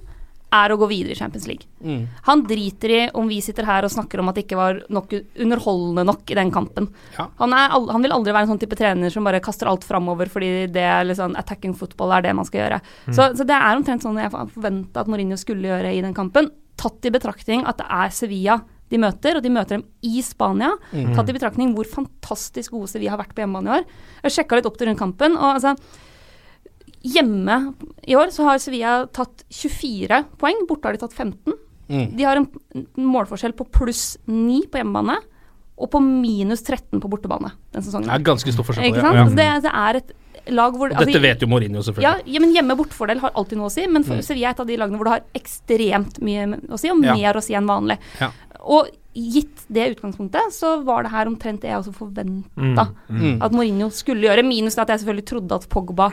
er å gå videre i Champions League. Mm. Han driter i om vi sitter her og snakker om at det ikke var nok underholdende nok i den kampen. Ja. Han, er, han vil aldri være en sånn type trener som bare kaster alt framover fordi det er sånn attacking football er det man skal gjøre. Mm. Så, så det er omtrent sånn jeg forventa at Mourinho skulle gjøre i den kampen. Tatt i betraktning at det er Sevilla de møter, og de møter dem i Spania. Mm. Tatt i betraktning hvor fantastisk gode Sevilla har vært på hjemmebane i år. Jeg sjekka litt opp til rundt kampen, og altså Hjemme i år så har Sevilla tatt 24 poeng, borte har de tatt 15. Mm. De har en målforskjell på pluss 9 på hjemmebane og på minus 13 på bortebane den sesongen. Det er ganske stor forskjell Ikke sant? Ja. Altså, det, det er et lag hvor Og dette vet jo Mourinho, ja, selvfølgelig. ja, men hjemme-bortfordel har alltid noe å si. Men for, Mm. Sevilla er et av de lagene hvor det har ekstremt mye å si, og Ja. mer å si enn vanlig. Ja. Og gitt det utgangspunktet, så var det her omtrent det jeg også forventa Mm. Mm. at Mourinho skulle gjøre. Minus at jeg selvfølgelig trodde at Pogba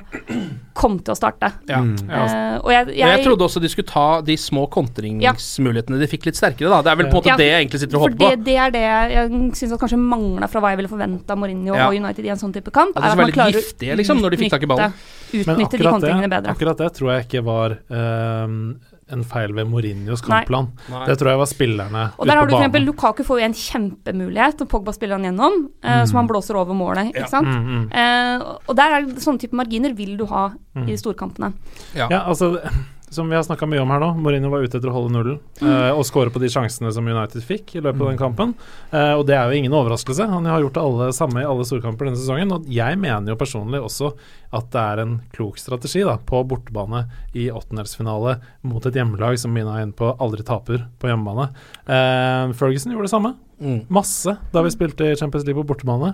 kom til å starte. Ja. Uh, og jeg, jeg, jeg trodde også de skulle ta de små kontringsmulighetene de fikk litt sterkere, da. Det er vel på en måte Ja, det jeg egentlig sitter og håper på. det, det er det jeg, syns kanskje mangla fra hva jeg ville forventa Mourinho Ja. og United i en sånn type kamp. At de er være man klarer å giftige, liksom, når de fikk tak i utnytte- Men Utnytte de kontringene det, bedre. akkurat det tror jeg ikke var ehm, en feil ved Mourinhos kampplan. Nei. Det tror jeg var spillerne Og ute der har du f.eks. eksempel Lukaku får jo en kjempemulighet, og Pogba spiller han gjennom, mm. uh, som han blåser over målet, Ja. ikke sant. Mm, mm. Uh, og der er sånne type marginer vil du ha Mm. i de storkampene. Ja. altså som vi har snakka mye om her nå, Mourinho var ute etter å holde nullen eh, og skåre på de sjansene som United fikk i løpet av den kampen. Uh, og det er jo ingen overraskelse. Han har gjort det alle, samme i alle storkamper denne sesongen. Og jeg mener jo personlig også at det er en klok strategi da, på bortebane i åttendelsfinale mot et hjemmelag som Mina er inne på aldri taper på hjemmebane. Uh, Ferguson gjorde det samme. Masse da vi spilte i Champions League på bortebane.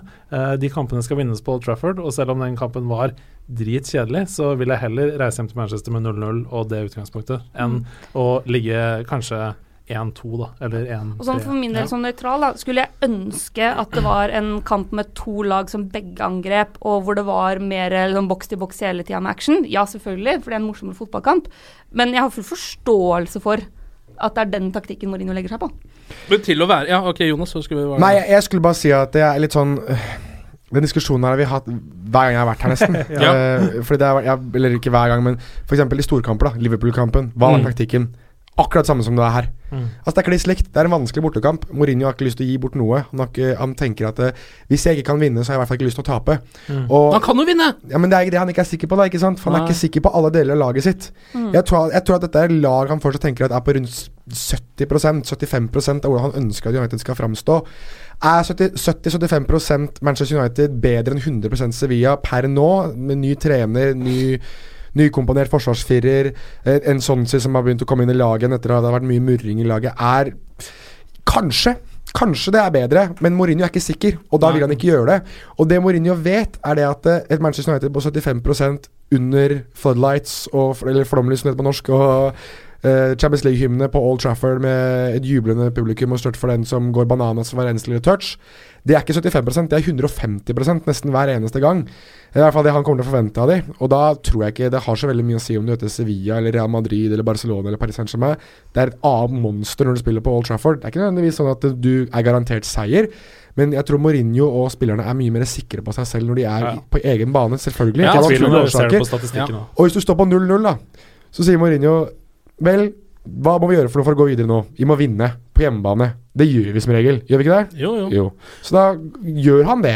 De kampene skal vinnes på Old Trafford, og selv om den kampen var dritkjedelig, så vil jeg heller reise hjem til Manchester med 0-0 og det utgangspunktet, enn å ligge kanskje 1-2, da, eller 1-3. Og sånn for min del som nøytral, da, skulle jeg ønske at det var en kamp med to lag som begge angrep, og hvor det var mer liksom, boks til boks hele tida med action. Ja, selvfølgelig, for det er en morsommere fotballkamp, men jeg har full forståelse for at det er den taktikken Mourinho legger seg på. Men til å være Ja, ok, Jonas, så skulle vi være Nei, jeg, jeg skulle bare si at det er litt sånn øh, Den diskusjonen her har vi hatt hver gang jeg har vært her, nesten. Ja. uh, fordi det er, jeg, eller ikke hver gang, men f.eks. i storkamper. da Liverpool-kampen. Hva er Mm. taktikken? Akkurat samme som det er her. Mm. Altså Det er kliss likt. Det er en vanskelig bortekamp. Mourinho har ikke lyst til å gi bort noe. Han, har ikke, han tenker at uh, hvis jeg ikke kan vinne, så har jeg i hvert fall ikke lyst til å tape. Mm. Og, Han kan jo vinne! Ja, Men det er ikke det han ikke er sikker på. da, ikke sant? For Han er ikke sikker på alle deler av laget sitt. Mm. Jeg, tror, jeg tror at dette er lag han fortsatt tenker at er på rundt 70-75 av hvordan han ønsker at United skal framstå. Er 70-75% Manchester United bedre enn 100% Sevilla per nå, med ny trener, ny nykomponert forsvarsfirer, en Sonsi som har begynt å komme inn i laget etter at det har vært mye murring i laget, er Kanskje. Kanskje det er bedre, men Mourinho er ikke sikker, og da vil han ikke gjøre det. Og det Mourinho vet, er det at eh, et Manchester United på 75% under floodlights, og, eller flomlys som det heter på norsk, og eh, Champions League-hymne på Old Trafford med et jublende publikum og størt for den som går bananas for hver eneste lille touch. Det er ikke 75% det er 150 nesten hver eneste gang. Det er i hvert fall det han kommer til å forvente av dem. Og da tror jeg ikke det har så veldig mye å si om du heter Sevilla eller Real Madrid eller Barcelona eller Paris Saint-Germain. Det er et annet monster når du spiller på Old Trafford. Det er ikke nødvendigvis sånn at du er garantert seier. Men jeg tror Mourinho og spillerne er mye mer sikre på seg selv når de er Ja. på egen bane. Selvfølgelig. Ja, statistikken. Og hvis du står på 0-0, da, så sier Mourinho Vel, hva må vi gjøre for noe for å gå videre nå? Vi må vinne på hjemmebane. Det gjør vi som regel, gjør vi ikke det? Jo, jo. Så da gjør han det.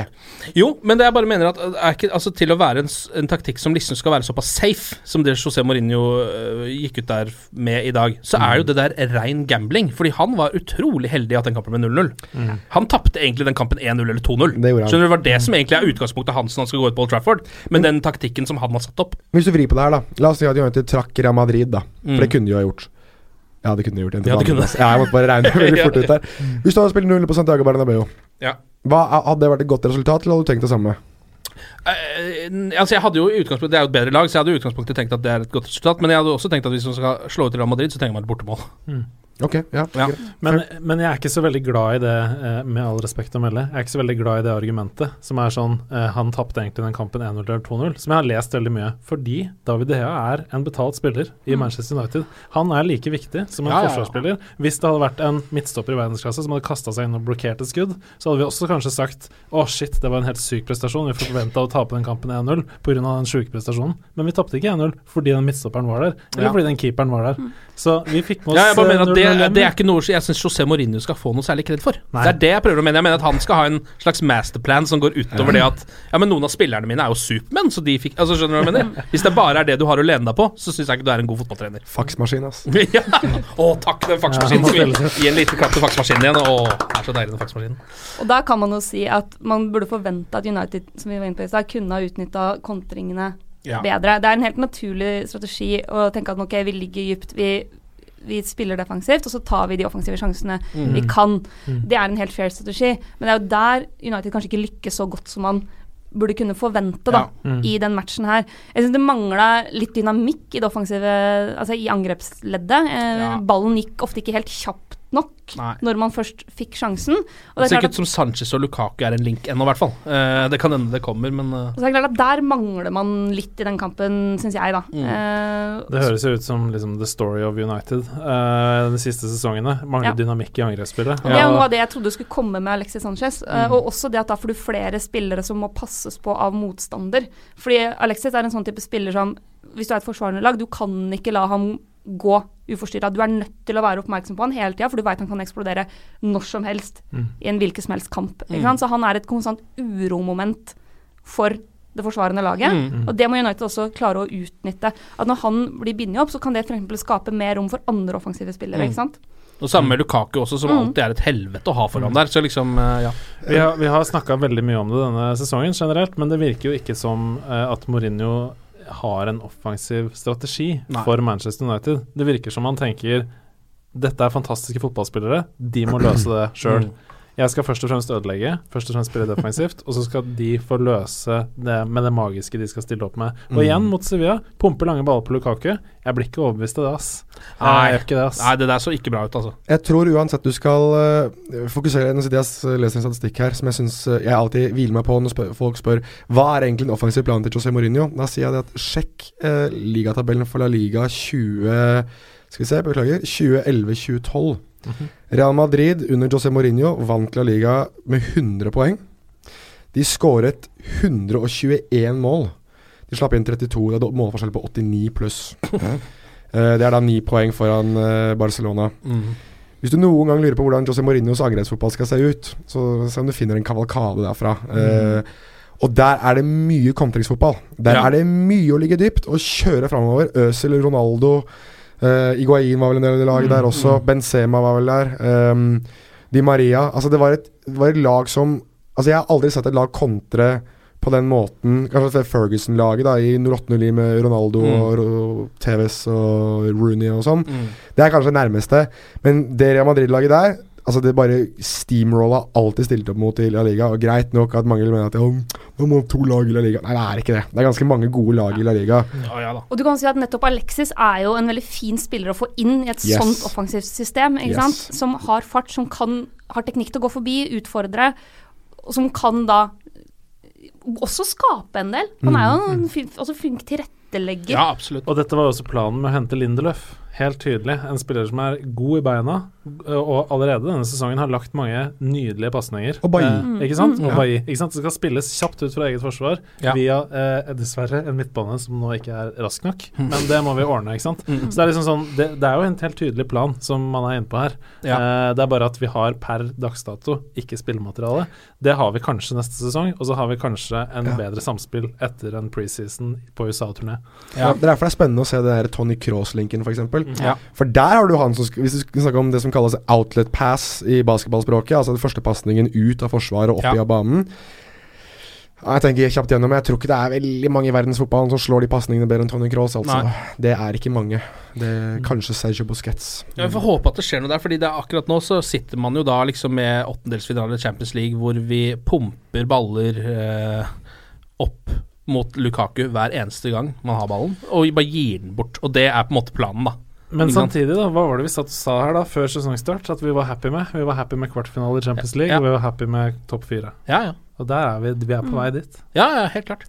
Jo, men det jeg bare mener at er ikke, altså, til å være en, en taktikk som liksom skal være såpass safe, som det José Mourinho uh, gikk ut der med i dag, så er jo det der rein gambling. Fordi han var utrolig heldig i at den kampen ble 0-0. Mm. Han tapte egentlig den kampen 1-0 eller 2-0. Det gjorde han. Skjønner du, Det var det som egentlig er utgangspunktet hans når han skal gå ut på Old Trafford. Men den taktikken som han har satt opp. Hvis du vrir på det her, da. La oss si at United trakk Real Madrid, da. For Mm. det kunne de jo ha gjort. Ja, det kunne du gjort. Ja, det kunne. Ja, jeg måtte bare regne veldig fort ut der. Hvis du hadde spilt 0 på Santiago Bernabeu, Ja. hva, hadde det vært et godt resultat, eller hadde du tenkt det samme? Uh, altså jeg hadde jo utgangspunktet Det er jo et bedre lag, så jeg hadde i utgangspunktet tenkt at det er et godt resultat. Men jeg hadde også tenkt at hvis man skal slå ut Real Madrid, så trenger man et bortemål. Mm. Ok, ja, Ja. Men, men jeg er ikke så veldig glad i det, eh, med all respekt å melde. Jeg er ikke så veldig glad i det argumentet som er sånn eh, Han tapte egentlig den kampen 1-0 eller 2-0, som jeg har lest veldig mye. Fordi David De er en betalt spiller i Manchester United. Han er like viktig som en Ja, ja, ja. forsvarsspiller. Hvis det hadde vært en midtstopper i verdensklasse som hadde kasta seg inn og blokkert et skudd, så hadde vi også kanskje sagt å shit, det var en helt syk prestasjon. Vi forventa å tape den kampen 1-0 pga. den sjuke prestasjonen. Men vi tapte ikke 1-0 fordi den midtstopperen var der, eller Ja. fordi den keeperen var der. Så vi fikk med oss Ja, jeg bare mener at det, eh, 0-0 det er ikke noe jeg syns José Mourinho skal få noe særlig kred for. Nei. Det er det jeg prøver å mene. Jeg mener at han skal ha en slags masterplan som går utover det at Ja, men noen av spillerne mine er jo supermenn, så de fikk Altså, skjønner du hva jeg mener? Hvis det bare er det du har å lene deg på, så syns jeg ikke du er en god fotballtrener. Faksmaskin, ass. ja. Å, takk, den faksmaskinen. Ja, Skal vi gi en liten klapp til faksmaskinen igjen? Å, det er så deilig, den faksmaskinen. Og da kan man jo si at man burde forvente at United som vi var inne på i stad, kunne ha utnytta kontringene Ja. bedre. Det er en helt naturlig strategi å tenke at ok, vi ligger dypt, vi, vi spiller defensivt, og så tar vi de offensive sjansene Mm. vi kan. Det er en helt fair strategi. Men det er jo der United kanskje ikke lykkes så godt som man burde kunne forvente da, Mm. i den matchen her. Jeg syns det mangla litt dynamikk i det offensive, altså i angrepsleddet. Eh, Ja. Ballen gikk ofte ikke helt kjapt nok Nei. når man først fikk sjansen. Og Det ser er ikke ut som Sanchez og Lukaku er en link ennå, i hvert fall. Eh, det kan hende det kommer, men eh, Så det er klart at Der mangler man litt i den kampen, syns jeg, da. Mm. Eh, Det høres jo ut som liksom the story of United eh, de siste sesongene. Mangler Ja. dynamikk i angrepsspillet. og Det er noe av det jeg trodde skulle komme med Alexis Sanchez. eh, Mm. og også det at da får du flere spillere som må passes på av motstander. Fordi Alexis er en sånn type spiller som Hvis du er et forsvarende lag, du kan ikke la ham gå uforstyrra. Du er nødt til å være oppmerksom på han hele tida, for du veit han kan eksplodere når som helst Mm. i en hvilken som helst kamp. Mm. Ikke sant? Så han er et konstant uromoment for det forsvarende laget. Mm. Og det må United også klare å utnytte. At når han blir bindet opp, så kan det f.eks. skape mer rom for andre offensive spillere. Mm. ikke sant? Og samme med Lukaku også, som Mm. alltid er et helvete å ha foran der. Så liksom, eh, ja. Vi har, vi har snakka veldig mye om det denne sesongen generelt, men det virker jo ikke som eh, at Mourinho har en offensiv strategi Nei. for Manchester United. Det virker som han tenker dette er fantastiske fotballspillere, de må løse det sjøl. Mm. Jeg skal først og fremst ødelegge, først og fremst spille defensivt, og så skal de få løse det med det magiske de skal stille opp med. Og Mm. igjen mot Sevilla, pumpe lange baller på Lukaku. Jeg blir ikke overbevist av det, ass. Nei. Jeg ikke det, ass. Nei, det der så ikke bra ut, altså. Jeg tror uansett du skal uh, fokusere Nå sitter jeg og leser en statistikk her som jeg syns jeg alltid hviler meg på når spør, folk spør hva er egentlig en offensiv plan til José Mourinho. Da sier jeg det at sjekk uh, ligatabellen for La Liga 20 Skal vi se, beklager 2011-2012. Real Madrid under José Mourinho vant La Liga med 100 poeng. De skåret 121 mål. De slapp inn 32. Det er målforskjell på 89 pluss. Eh, det er da ni poeng foran eh, Barcelona. Mm. Hvis du noen gang lurer på hvordan José Mourinhos angrepsfotball skal se ut, så se om du finner en kavalkade derfra. Eh, og der er det mye kontringsfotball. Der Ja. er det mye å ligge dypt og kjøre framover. Øzil, Ronaldo, uh, Iguain var vel en del av det laget Mm, der også. Benzema var vel der. Um, Di Maria. Altså, det var, et, det var et lag som Altså, jeg har aldri sett et lag kontre på den måten Kanskje Ferguson-laget da i 08-09 med Ronaldo Mm. og Tevez og Rooney og sånn. Mm. Det er kanskje det nærmeste. Men det Real Madrid-laget der Altså Det bare steamrolla alltid stilte opp mot i La Liga. Og Greit nok at mange mener at ja, nå må to lag i La Liga Nei, det er ikke det. Det er ganske mange gode lag i La Liga. Ja, ja da. Og du kan si at nettopp Alexis er jo en veldig fin spiller å få inn i et Yes. sånt offensivt system. ikke Yes. sant? Som har fart, som kan, har teknikk til å gå forbi, utfordre, og som kan da også skape en del. Han er jo en også flink tilrettelegger. Ja, absolutt. Og dette var jo også planen med å hente Lindeløf. Helt tydelig. En spiller som er god i beina, og allerede denne sesongen har lagt mange nydelige pasninger. Og Bailly. Eh, ikke sant? Mm. Bailly. Ikke sant? Det skal spilles kjapt ut fra eget forsvar Ja. via eh, dessverre en midtbane som nå ikke er rask nok. Men det må vi ordne, ikke sant. Mm. Så det er liksom sånn Det, det er jo en helt tydelig plan som man er inne på her. Ja. Eh, det er bare at vi har per dags dato ikke spillemateriale. Det har vi kanskje neste sesong, og så har vi kanskje en Ja. bedre samspill etter en preseason på USA-turné. Ja. Det er derfor det er spennende å se det der Tony Cross-linken, f.eks. Ja. For der har du han som Hvis du skal snakke om det som kalles outlet pass i basketballspråket, altså den første pasningen ut av forsvaret og opp Ja. i av banen. Ja, Jeg tenker kjapt gjennom Jeg tror ikke det er veldig mange i verdensfotballen som slår de pasningene bedre enn Tony Cross. Altså. Det er ikke mange. Det er Kanskje Sergio Busquets. Ja, Vi får håpe at det skjer noe der, Fordi er akkurat nå så sitter man jo da liksom med åttendelsfinale i Champions League hvor vi pumper baller eh, opp mot Lukaku hver eneste gang man har ballen, og bare gir den bort. Og det er på en måte planen, da. Men samtidig, da, hva var det vi satt og sa her da før sesongstart at vi var happy med? Vi var happy med kvartfinale i Champions League, Ja. og vi var happy med topp fire. Ja, ja. Og der er vi, vi er på Mm. vei dit. Ja, ja, helt klart.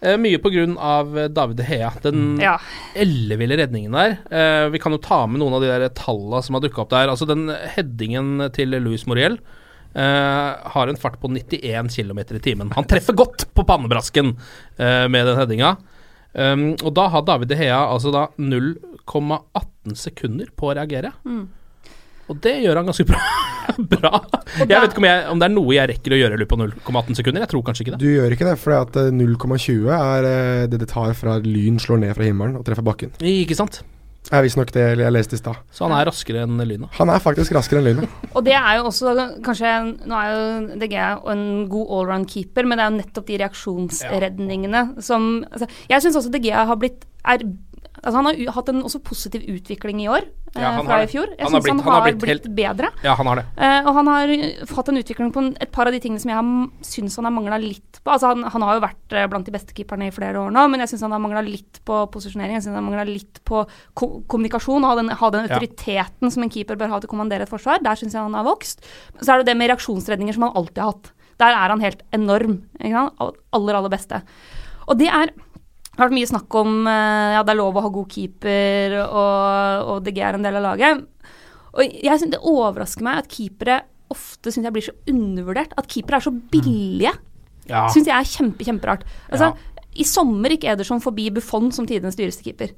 Eh, mye av eh, David Hea. Den Ja. elleville redningen der. Eh, vi kan jo ta med noen av de der tallene som har dukka opp der. Altså Den headingen til Louis Moriel eh, har en fart på 91 km i timen. Han treffer godt på pannebrasken eh, med den headinga. Um, og da har David Hea altså da 0,18 sekunder på å reagere. Mm. Og det gjør han ganske bra. bra. Jeg vet ikke om, jeg, om det er noe jeg rekker å gjøre i løpet av 0,18 sekunder. Jeg tror kanskje ikke det. Du gjør ikke det, for eh, 0,20 er eh, det det tar fra lyn slår ned fra himmelen og treffer bakken. Ikke sant? Jeg visste nok det jeg leste i stad. Så han er raskere enn lynet. Han er faktisk raskere enn lynet. Og det er jo også kanskje Nå er jo DG en god allround-keeper, men det er jo nettopp de reaksjonsredningene som altså, Jeg syns også DG har blitt er, altså, Han har hatt en også positiv utvikling i år eh, Ja, han fra i fjor. Jeg Han har syns han, han har blitt blitt, helt- bedre. Ja, han har det. Eh, og han har hatt en utvikling på et par av de tingene som jeg syns han har mangla litt på. Altså han, han har jo vært eh, blant de beste keeperne i flere år nå, men jeg syns han har mangla litt på posisjonering. Jeg syns han mangla litt på ko kommunikasjon. Ha den, ha den Ja. autoriteten som en keeper bør ha til å kommandere et forsvar. Der syns jeg han har vokst. Så er det det med reaksjonsredninger som han alltid har hatt. Der er han helt enorm. Aller, aller beste. Og det er det har vært mye snakk om eh, ja, det er lov å ha god keeper, og, og DG er en del av laget. Og jeg synes Det overrasker meg at keepere ofte synes jeg blir så undervurdert. At keepere er så billige. Ja. Syns jeg er kjempe, kjemperart. Altså, I sommer gikk Ederson forbi Buffon som tidenes dyreste keeper.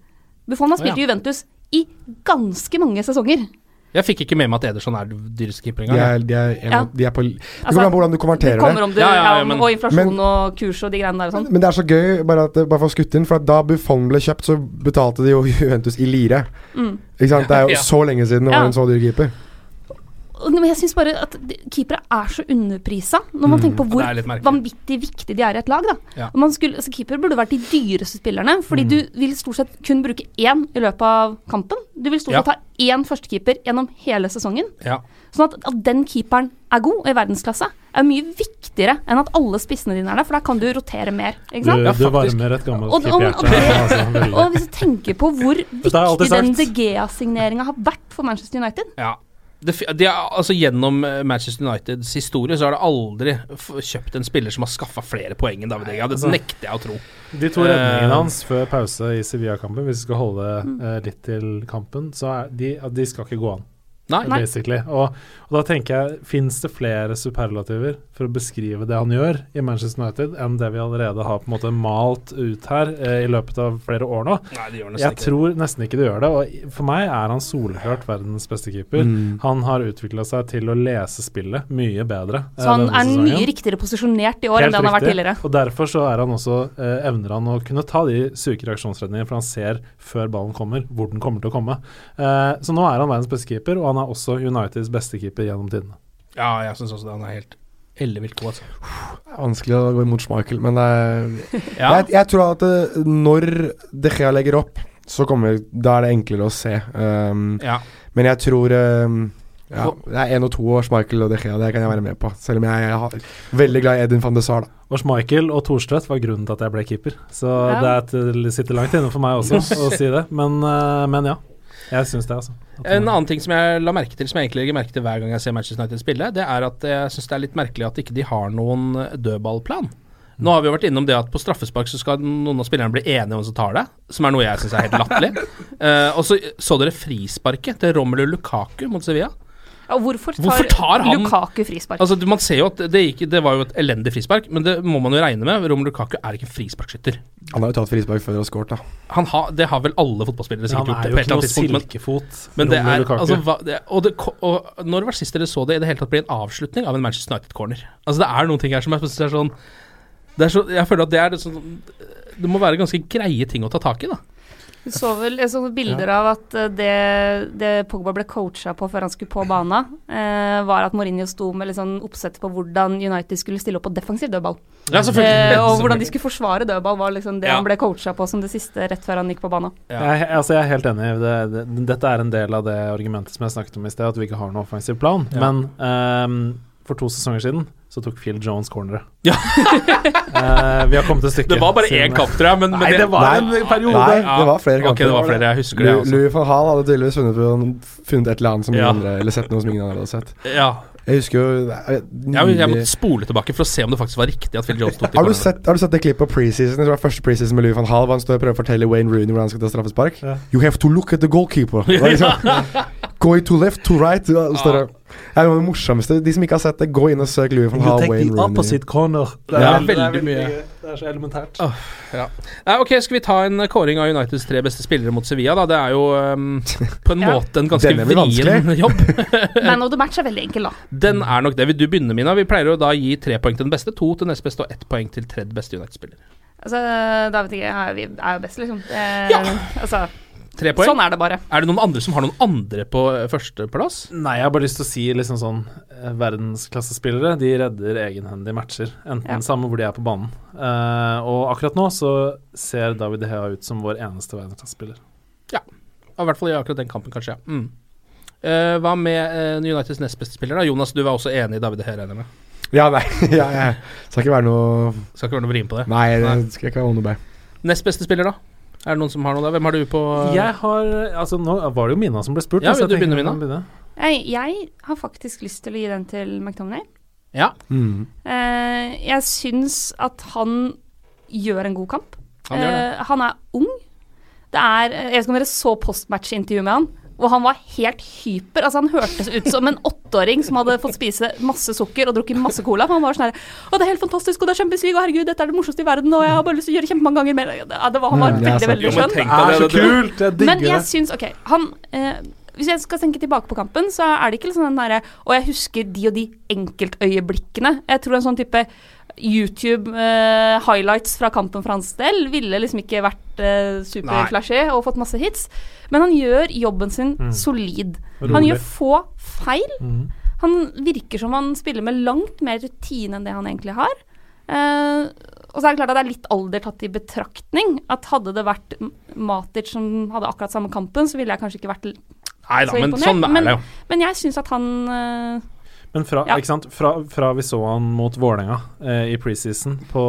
Buffon har spilt ja. i Juventus i ganske mange sesonger. Jeg fikk ikke med meg at Ederson er dyreste keeper De er, de er, Ja. de er på Det Altså, kommer an på hvordan du konverterer det. kommer om du, Ja, ja, ja, men- og inflasjon Men- og kurs og de greiene der og sånn. Men det er så gøy, bare, at, bare for å skutte inn, for at da Buffon ble kjøpt, så betalte de jo Juventus i lire. Mm. Ikke sant? Det er jo Ja. så lenge siden det Ja. var en så dyr keeper. Og- Men jeg syns bare at keepere er så underprisa, når man Mm. tenker på hvor vanvittig viktig de er i et lag. da. Ja. Man skulle, altså Keepere burde vært de dyreste spillerne, Mm. fordi du vil stort sett kun bruke én i løpet av kampen. Du vil stort Ja. sett ha én førstekeeper gjennom hele sesongen. Ja. Sånn at, at den keeperen er god og i verdensklasse, er mye viktigere enn at alle spissene dine er der, for da kan du rotere mer. Ikke Du, sant? du varmer et gammelt keeperhjerte. og- og altså, veldig. Og hvis du tenker på hvor viktig den Gea-signeringa har vært for Manchester United Ja. Det, de er, altså Gjennom eh, Manchester Uniteds historie så har det aldri f kjøpt en spiller som har skaffa flere poeng enn David Egga. Det altså, nekter jeg å tro. De to Eh, redningene hans før pause i Sevilla-kampen, hvis vi skal holde uh, litt til kampen, så er de, de skal ikke gå an. Nei. Nei. Og, og da tenker jeg, fins det flere superlativer for å beskrive det han gjør i Manchester United, enn det vi allerede har på en måte malt ut her eh, i løpet av flere år nå? Nei, det gjør nesten jeg ikke tror nesten ikke det gjør det. Og for meg er han solklart verdens beste keeper. Mm. Han har utvikla seg til å lese spillet mye bedre. eh, Så han er sesongen. mye riktigere posisjonert i år enn det han har vært tidligere. Og derfor så er han også eh, evner han å kunne ta de syke reaksjonsredningene, for han ser før ballen kommer, hvor den kommer til å komme. Eh, så nå er han verdens beste keeper, og han er også Uniteds beste keeper gjennom tidene. Ja, jeg syns også det. Han er helt ellevilt god, altså. Det er vanskelig å gå imot Schmeichel, men det er, Ja. jeg, jeg tror at det, når De Gea legger opp, så kommer Da er det enklere å se. Um, Ja. Men jeg tror um, ja, Det er én og to og Schmeichel og De Gea, det kan jeg være med på. Selv om jeg er veldig glad i Edin van de Sar. Da. Og Schmeichel og Thorstvedt var grunnen til at jeg ble keeper. Så Ja. det, er et, det sitter langt inne for meg også å si det. Men, eh, men ja. Jeg syns det, altså. En annen ting som jeg la merke til, som jeg egentlig legger merke til hver gang jeg ser Manchester United spille, det er at jeg syns det er litt merkelig at ikke de har noen dødballplan. Nå har vi jo vært innom det at på straffespark så skal noen av spillerne bli enige om hvem som tar det, som er noe jeg syns er helt latterlig. uh, og så så dere frisparket til Romelu Lukaku mot Sevilla. Ja, hvorfor tar, Hvorfor tar han Lukaku frispark? Altså, Man ser jo at det, gikk, det var jo et elendig frispark, men det må man jo regne med. Romelu Lukaku er ikke en frisparkskytter. Han har jo tatt frispark før og skåret, da. Han har, det har vel alle fotballspillere sikkert gjort. Han er gjort, jo ikke noe annet men- silkefot. Men det er altså, hva, det, og, det, og når var sist dere så det i det hele tatt bli en avslutning av en Manchester United-corner? Altså Det er noen ting her som jeg synes er sånn det er så, Jeg føler at det er sånn Det må være ganske greie ting å ta tak i, da. Du så vel jeg så bilder av at eh, det, det Pogba ble coacha på før han skulle på bana, eh, var at Mourinho sto med litt sånn oppsett på hvordan United skulle stille opp på defensiv dødball. Ja, selvfølgelig. Eh, og hvordan de skulle forsvare dødball, var liksom det Ja. han ble coacha på som det siste rett før han gikk på bana. Jeg, altså jeg er helt enig. Det, det, dette er en del av det argumentet som jeg snakket om i sted, at vi ikke har noen offensiv plan. Ja. Men ehm, for to sesonger siden så tok Phil Jones corneret. Ja. uh, vi har kommet et stykke. Det var bare én kamp, tror jeg. Men, men Nei, det var en periode. Nei, det var flere Ok, Okay, det var flere, jeg husker det, Lu- altså. Louis van Hall hadde tydeligvis funnet, funnet et eller annet som Ja. andre Eller sett noe som ingen andre hadde sett. Ja. Jeg husker jo er Jeg, jeg måtte spole tilbake for å se om det faktisk var riktig at Phil Jones tok det. har, du sett, har du sett det klippet på preseason? Det var første preseason med Louis van Hall. Hvor han står og prøver å fortelle Wayne Rooney hvordan han skal ta straffespark. Ja. You have to look at the goalkeeper. Liksom, Going to left, to right. Ja, står det. Det er noe av det morsomste. De som ikke har sett det, gå inn og søk Louis van Hall, Wayne Rooney. corner. Det Ja, er, veldig det er veldig mye. Det er så elementært. Oh, ja. Nei, ok, Skal vi ta en kåring av Uniteds tre beste spillere mot Sevilla? da? Det er jo um, på en Ja. måte en ganske vrien jobb. Man of the match er veldig enkel, da. Den er nok det. Vil du begynne, Mina? Vi pleier å da gi tre poeng til den beste, to til nest beste og ett poeng til tredje beste United-spiller. Altså, David vi er jo best, liksom. Eh, Ja. Altså, Tre poeng? sånn er det bare. Er det noen andre som har noen andre på eh, førsteplass? Nei, jeg har bare lyst til å si liksom sånn eh, Verdensklassespillere De redder egenhendige matcher, enten Ja. samme hvor de er på banen. Uh, og akkurat nå så ser David De Hea ut som vår eneste verdensklassespiller. I hvert fall i akkurat den kampen, kanskje. ja. Mm. Uh, hva med uh, Uniteds nest beste spiller? da? Jonas, du var også enig i David De Gea, regner jeg med? Ja, nei, ja, ja. skal ikke være noe Skal ikke være noe vrien på det. Nei, det skal ikke være noe bæ. Nest beste spiller, da? Er det noen som har noe der? Hvem har du på Jeg har Altså, nå var det jo Mina som ble spurt. Ja, vil du begynne, Mina? begynne. Jeg, jeg har faktisk lyst til å gi den til McTominay. Ja, Mm. Uh, jeg syns at han gjør en god kamp. han gjør det. Eh, han er ung. Det er, jeg vet ikke om dere så postmatch-intervjuet med han. Og han var helt hyper. Altså Han hørtes ut som en åtteåring som hadde fått spise masse sukker og drukket masse cola. For han var sånn her Å, det er helt fantastisk, og det er kjempesvig, og herregud, dette er det morsomste i verden, og jeg har bare lyst til å gjøre kjempemange ganger mer. Ja, det var, han var Mm, det veldig, veldig skjønn. Det er så det. det- kult! Jeg digger Men jeg det. syns Ok, han eh, Hvis jeg skal tenke tilbake på kampen, så er det ikke liksom den derre Og jeg husker de og de enkeltøyeblikkene. Jeg tror en sånn type YouTube-highlights fra kampen for hans del ville liksom ikke vært uh, superflashy og fått masse hits. Men han gjør jobben sin Mm. solid. Rolig. Han gjør få feil. Mm. Han virker som han spiller med langt mer rutine enn det han egentlig har. Eh, og så er det klart at det er litt alder tatt i betraktning. At hadde det vært Matic som hadde akkurat samme kampen, så ville jeg kanskje ikke vært Nei da, så men sånn er Men- det jo. Men jeg syns at han eh, Men fra, Ja. ikke sant? Fra, fra vi så han mot Vålerenga eh, i preseason på,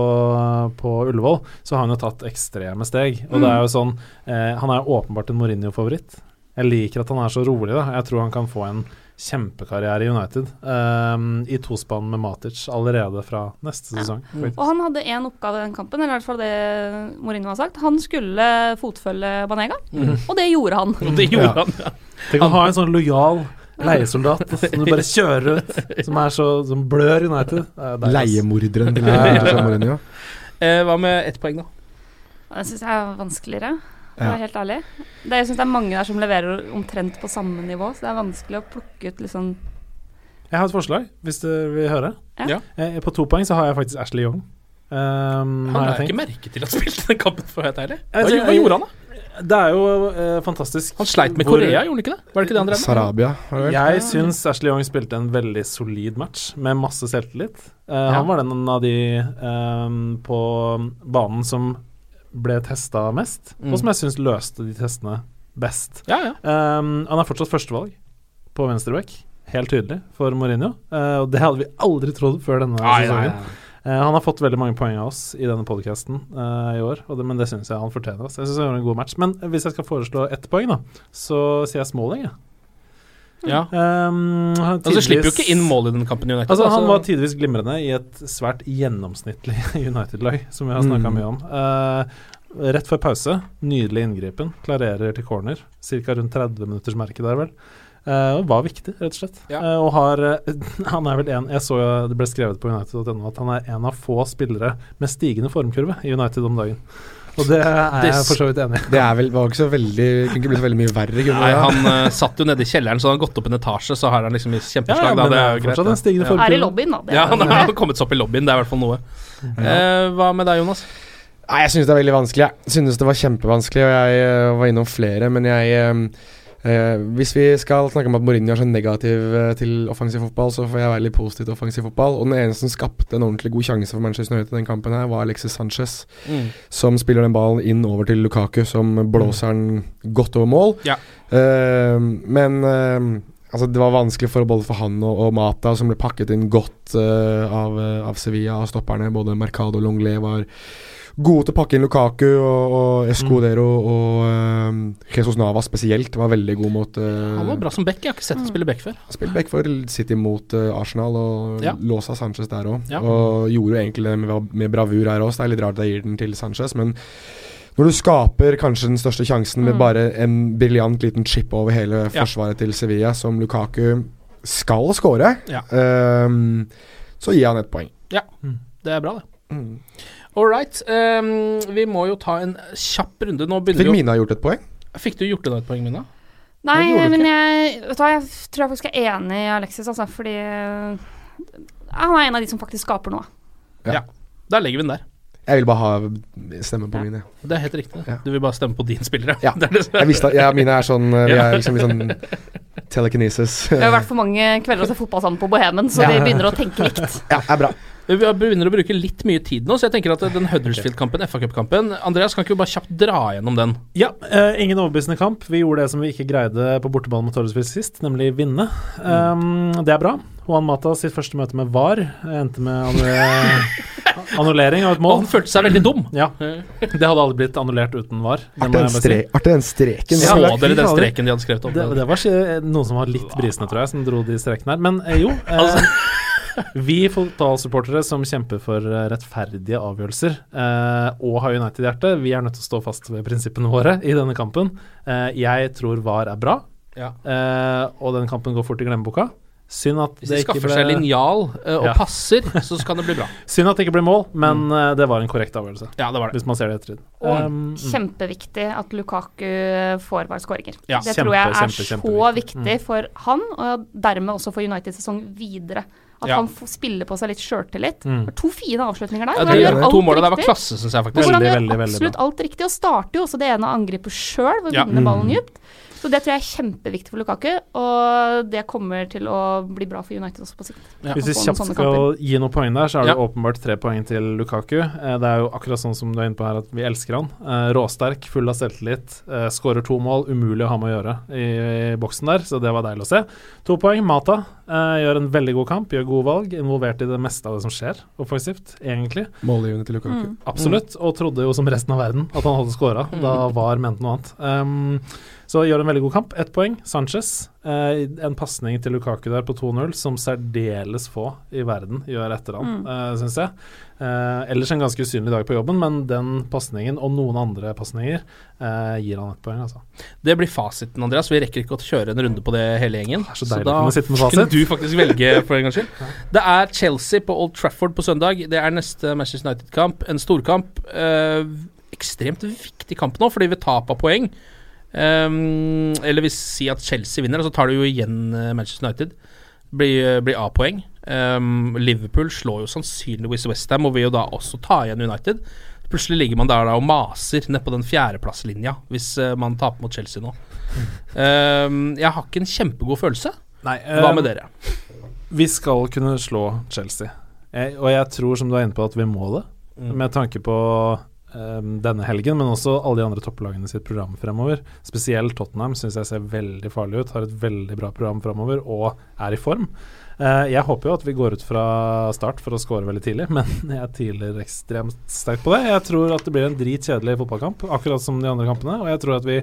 på Ullevål, så har han jo tatt ekstreme steg. Og det er jo sånn eh, Han er jo åpenbart en Mourinho-favoritt. Jeg liker at han er så rolig. da Jeg tror han kan få en kjempekarriere i United. Um, I tospann med Matic allerede fra neste Ja. sesong. Mm. Og han hadde én oppgave i den kampen, eller i hvert fall det Mourinho har sagt. Han skulle fotfølge Banega, mm. og det gjorde han. Og det gjorde Ja. han. Ja. Tenk å ha en sånn lojal leiesoldat som du bare kjører ut, som er så Som blør United. Er. Leiemorderen til. José Mourinho. Eh, hva med ett poeng, da? Det syns jeg er vanskeligere, Ja. helt ærlig. Det, jeg syns det er mange der som leverer omtrent på samme nivå, så det er vanskelig å plukke ut liksom Jeg har et forslag, hvis du vil høre. Ja. Ja. Eh, på to poeng så har jeg faktisk Ashley Young. Um, Han har jeg ikke merke til at han spilte den kampen, for å være helt ærlig. Hva, hva gjorde han, da? Det er jo eh, fantastisk. Han sleit med hvor- Korea, gjorde han ikke det? Var det ikke det han drev med? Sarabia? Jeg syns Ashley Young spilte en veldig solid match med masse selvtillit. Eh, Ja. Han var den av de eh, på banen som ble testa mest, Mm. og som jeg syns løste de testene best. Ja, ja. Ehm, han er fortsatt førstevalg på venstreback, helt tydelig, for Mourinho. Eh, og det hadde vi aldri trodd før denne sesongen. Eh, han har fått veldig mange poeng av oss i denne podkasten i år, det, men det syns jeg han fortjener. oss Jeg synes han gjorde en god match. Men hvis jeg skal foreslå ett poeng, da, så sier jeg Smalling, jeg. ja. Um, han Altså, slipper jo ikke inn mål i den kampen United. Altså, han altså. var tidvis glimrende i et svært gjennomsnittlig United-lag, som vi har snakka Mm. mye om. Uh, rett før pause, nydelig inngripen. Klarerer til corner. Ca. rundt 30 minutters merke der, vel. Eh, og var viktig, rett og slett. Ja. Uh, og har uh, Han er vel en Jeg så det ble skrevet på United.no at han er en av få spillere med stigende formkurve i United om dagen. Og det er jeg for så vidt enig i. Det er vel, var ikke så veldig Kunne ikke blitt så veldig mye verre. Nei, han uh, satt jo nede i kjelleren, så han har gått opp en etasje, så har han liksom i kjempeslag. ja, da, men det det er jo greit. en stigende Ja. Er i lobbyen, da. Det Ja, han har kommet seg opp i lobbyen, det er i hvert fall noe. Uh, hva med deg, Jonas? Nei, jeg synes det er veldig vanskelig. Jeg synes det var kjempevanskelig, og jeg uh, var innom flere, men jeg eh, Hvis vi skal snakke om at Mourinho er så negativ eh, til offensiv fotball, så får jeg være litt positiv til offensiv fotball. Og den eneste som skapte en ordentlig god sjanse for Manchester United i den kampen, her var Alexis Sanchez, som spiller den ballen inn over til Lukaku, som blåser den godt over mål. Ja. Eh, men eh, Altså Det var vanskelig for både for han og, og Mata, som ble pakket inn godt eh, av, eh, av Sevilla, og stopperne. Både Mercado og Longlet var gode til å pakke inn Lukaku, og, og Escudero og eh, Jesus Nava spesielt var veldig god mot uh, Han var bra som back, jeg har ikke sett ham spille back før. Spilte back for City mot uh, Arsenal, og Ja. låsa Sanchez der òg. Ja. Og gjorde jo egentlig det med, med bravur her også. Det er litt rart at jeg gir den til Sanchez, men når du skaper kanskje den største sjansen med Mm. bare en briljant liten chip over hele Ja. forsvaret til Sevilla, som Lukaku skal skåre, Ja. ehm, så gir han et poeng. Ja, det er bra, det. Mm. All right. Um, vi må jo ta en kjapp runde. Nå begynner Fikk Mina gjort et poeng? Fikk du gjort unna et poeng, Mina? Nei, Det men jeg, vet du jeg tror jeg faktisk er enig i Alexis, altså, fordi øh, han er en av de som faktisk skaper noe. Ja. Da legger vi den der. Jeg vil bare ha stemme på mine. Det er helt riktig. Ja. Du vil bare stemme på din spillere. Ja. Det det Jeg visste at ja, mine er sånn eh, Vi er liksom litt sånn telekinesis. Vi har vært for mange kvelder og sett fotball sammen på Bohemen, så Ja. vi begynner å tenke likt. Ja, er bra. Vi begynner å bruke litt mye tid nå, så jeg tenker at den Huddersfield-kampen, FA Cup-kampen Andreas, kan ikke vi bare kjapt dra gjennom den? Ja, uh, ingen overbevisende kamp. Vi gjorde det som vi ikke greide på borteballen mot Huddersfield sist, nemlig vinne. Um, det er bra. Juan Mata sitt første møte med VAR endte med annullering av et Og mål. han følte seg veldig dum. Ja, Det hadde aldri blitt annullert uten VAR. det Artig den, stre den streken. Så dere den streken de hadde skrevet om? Det, det var noen som var litt brisende, tror jeg, som dro de strekene her. Men eh, jo. Eh, Altså- vi fotballsupportere som kjemper for eh, rettferdige avgjørelser eh, og har United-hjerte, vi er nødt til å stå fast ved prinsippene våre i denne kampen. Eh, jeg tror VAR er bra, Ja. eh, og den kampen går fort i glemmeboka. Synd at Hvis det de skaffer ble seg linjal uh, og Ja. passer, så kan det bli bra. Synd at det ikke ble mål, men eh, det var en korrekt avgjørelse. Ja, det var det. Hvis man ser det i. Og Um, mm. kjempeviktig at Lukaku får VAR-skåringer. Ja, det kjempe, tror jeg er kjempe, så viktig viktig for han, og dermed også for United-sesong videre. At Ja. han får spille på seg litt sjøltillit. Mm. To fine avslutninger der. Ja, hvor det, han gjør to alt målene der var klasse, syns jeg faktisk. hvor han gjør veldig, veldig absolutt veldig alt riktig, og starter jo også det ene angrepet sjøl ved å Ja. vinne ballen Mm. dypt. Så det tror jeg er kjempeviktig for Lukaku, og det kommer til å bli bra for United også på sikt. Ja. Hvis vi kjapt skal gi noen poeng der, så er det Ja. åpenbart tre poeng til Lukaku. Eh, det er jo akkurat sånn som du er inne på her, at vi elsker han. Eh, råsterk, full av selvtillit, eh, skårer to mål. Umulig å ha med å gjøre i, i boksen der, så det var deilig å se. To poeng. Mata gjør en veldig god kamp, gjør gode valg. Involvert i det meste av det som skjer offensivt, egentlig. Målgivende til Lukaku. Mm. Absolutt. Og trodde jo som resten av verden at han hadde skåra. Da var mente noe annet. Um, så gjør en veldig god kamp. Ett poeng. Sanchez. Eh, en pasning til Lukaku der på 2-0 som særdeles få i verden gjør etter han, Mm. eh, syns jeg. Eh, ellers en ganske usynlig dag på jobben, men den pasningen og noen andre pasninger eh, gir han ett poeng, altså. Det blir fasiten, Andreas. Vi rekker ikke å kjøre en runde på det hele gjengen. så deilig da kunne du faktisk velge for en gangs skyld. Det er Chelsea på Old Trafford på søndag. Det er neste Manchester United-kamp. En storkamp. Eh, ekstremt viktig kamp nå, fordi ved tap av poeng Ehm, Eller hvis si at Chelsea vinner, så tar du jo igjen eh, Manchester United. Blir, blir A-poeng. Um, Liverpool slår jo sannsynligvis Westham og vil jo da også ta igjen United. Plutselig ligger man der da og maser nede på den fjerdeplasslinja hvis eh, man taper mot Chelsea nå. Um, jeg har ikke en kjempegod følelse. Nei, Hva eh, med dere? Vi skal kunne slå Chelsea. Jeg, og jeg tror, som du er inne på, at vi må det. Mm. Med tanke på eh, denne helgen, men også alle de andre topplagene sitt program fremover. Spesielt Tottenham syns jeg ser veldig farlig ut. Har et veldig bra program fremover og er i form. Eh, jeg håper jo at vi går ut fra start for å score veldig tidlig, men jeg tviler ekstremt sterkt på det. Jeg tror at det blir en dritkjedelig fotballkamp, akkurat som de andre kampene. Og jeg tror at vi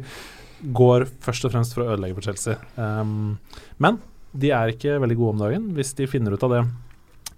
går først og fremst for å ødelegge for Chelsea. Um, men de er ikke veldig gode om dagen. Hvis de finner ut av det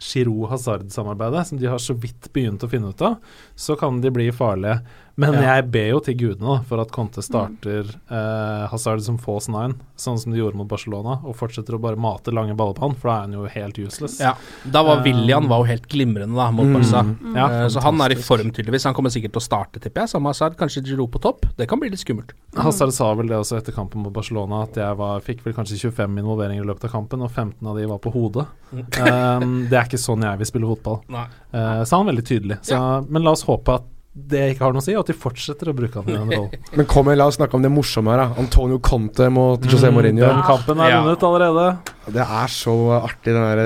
Giroud-Hazard-samarbeidet, som de har så vidt begynt å finne ut av, så kan de bli farlige. Men Ja. jeg ber jo til gudene da, for at Conte starter eh, Hazard som false nine, sånn som de gjorde mot Barcelona, og fortsetter å bare mate lange baller på han, for da er han jo helt useless. Ja, da var Um, William var jo helt glimrende da mot mm, Barca. ja, Eh, så han er i form, tydeligvis. Han kommer sikkert til å starte, tipper jeg. Samme Hazard, kanskje Giroud på topp. Det kan bli litt skummelt. Hazard sa vel det også etter kampen mot Barcelona, at jeg var, fikk vel kanskje 25 involveringer i løpet av kampen, og 15 av de var på hodet. Um, det er ikke sånn jeg vil spille fotball. Nei. Uh, sa han veldig tydelig. Så, Men la oss håpe at det ikke har noe å si, og at de fortsetter å bruke han i den rollen. Men kom igjen, la oss snakke om det morsomme her. da Antonio Conte mot José Mm, Mourinho. Den kampen er Ja. vunnet allerede. Det er så artig, den der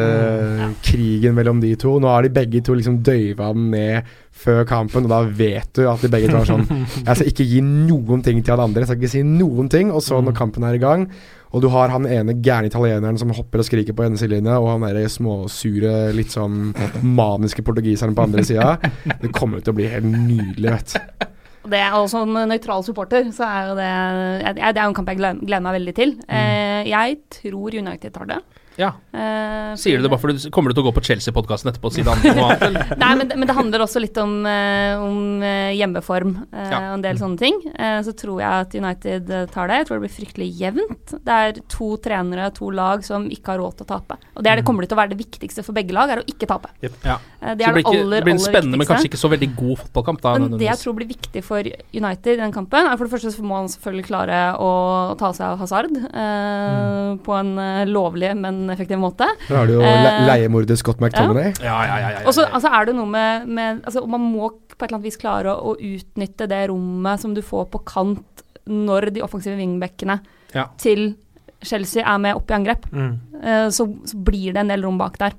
ja. krigen mellom de to. Nå har de begge to liksom døyva den ned før kampen, og da vet du at de begge to er sånn Jeg skal ikke gi noen ting til han andre, jeg skal ikke si noen ting. Og så når kampen er i gang, Og du har han ene gærne italieneren som hopper og skriker på ene sidelinja, og han derre småsure, litt sånn maniske portugiseren på andre sida. Det kommer til å bli helt nydelig, vet du. Og Det også en nøytral supporter, så er jo det Det er jo en kamp jeg gleder meg veldig til. Eh, jeg tror United tar det. Ja. Eh, Sier du det bare fordi du kommer du til å gå på Chelsea-podkasten etterpå og si det andre noe annet? Nei, men, det- men det handler også litt om, eh, om eh, hjemmeform eh, Ja. og en del sånne ting. Eh, så tror jeg at United eh, tar det. Jeg tror det blir fryktelig jevnt. Det er to trenere, to lag som ikke har råd til å tape. Og det er det kommer det til å være det viktigste for begge lag, er å ikke tape. Ja. Eh, det er blir det ikke- aller, det blir en spennende, men kanskje ikke så veldig god fotballkamp. Da, Men det jeg tror blir viktig for United i den kampen, er for det første så må han selvfølgelig klare å ta seg av Hazard mm. på en lovlig, men effektiv måte. Da har du jo le Eh, leiemorder Scott McTominay. Ja, ja, ja, ja, ja. Og så altså, er det noe med, med altså, Man må på et eller annet vis klare å, å utnytte det rommet som du får på kant når de offensive wingbackene Ja. til Chelsea er med opp i angrep. Mm. Uh, så, så blir det en del rom bak der.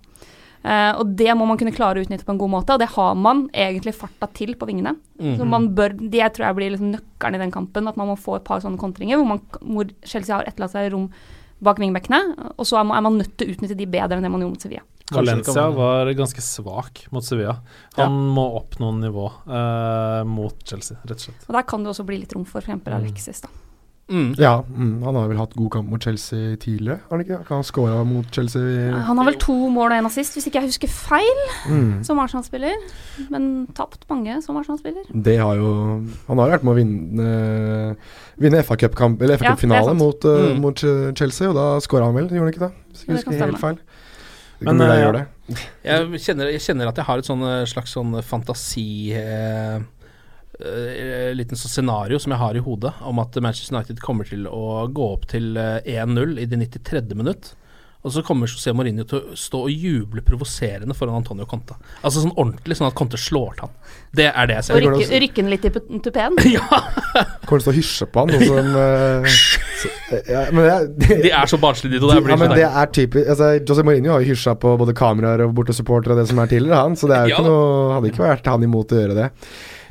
Uh, og det må man kunne klare å utnytte på en god måte, og det har man egentlig farta til på vingene. Mhm. Så man bør, Det tror jeg blir liksom nøkkelen i den kampen, at man må få et par sånne kontringer hvor, man, hvor Chelsea har etterlatt seg rom bak vingbekkene. og så er man, er man nødt til å utnytte de bedre enn det man gjorde mot Sevilla. Valencia var ganske svak mot Sevilla. Han må opp noen nivå eh, mot Chelsea, rett og slett. Og der kan det også bli litt rom for f.eks. Alexis, da. Ja, mm, han har vel hatt god kamp mot Chelsea tidligere, har han ikke? Han skåra mot Chelsea Han har vel to mål og én assist, hvis ikke jeg husker feil, Mm. som Arsenal-spiller. Men tapt mange som Arsenal-spiller. Det har jo Han har jo vært med å vinne, vinne FA Cup-kamp Eller FA Ja, Cup-finale sant. mot, uh, Mm. mot Chelsea, og da skåra han vel, gjorde han ikke det? Hvis jeg husker helt feil. Men, jeg eh. Jeg kjenner, jeg kjenner at jeg har et sånn eh, slags sånn fantasi eh, eh, liten sånn scenario som jeg har i hodet, om at Manchester United kommer til å gå opp til eh, 1-0 i det 93. minutt. Og så kommer José Mourinho til å stå og juble provoserende foran Antonio Conte. Altså sånn ordentlig, sånn at Conte slår til han. Det er det jeg Og ser. rykke, rykke den litt i tupeen? ja! Kommer til å hysje på han, noe som eh, så, ja, men det, De er så barnslige, de to. Det ja, men det er typisk altså, José Mourinho har jo hysja på både kameraer og bortesupportere og det som er tidligere, han. Så det er jo Ja ikke noe Hadde ikke vært han imot å gjøre det.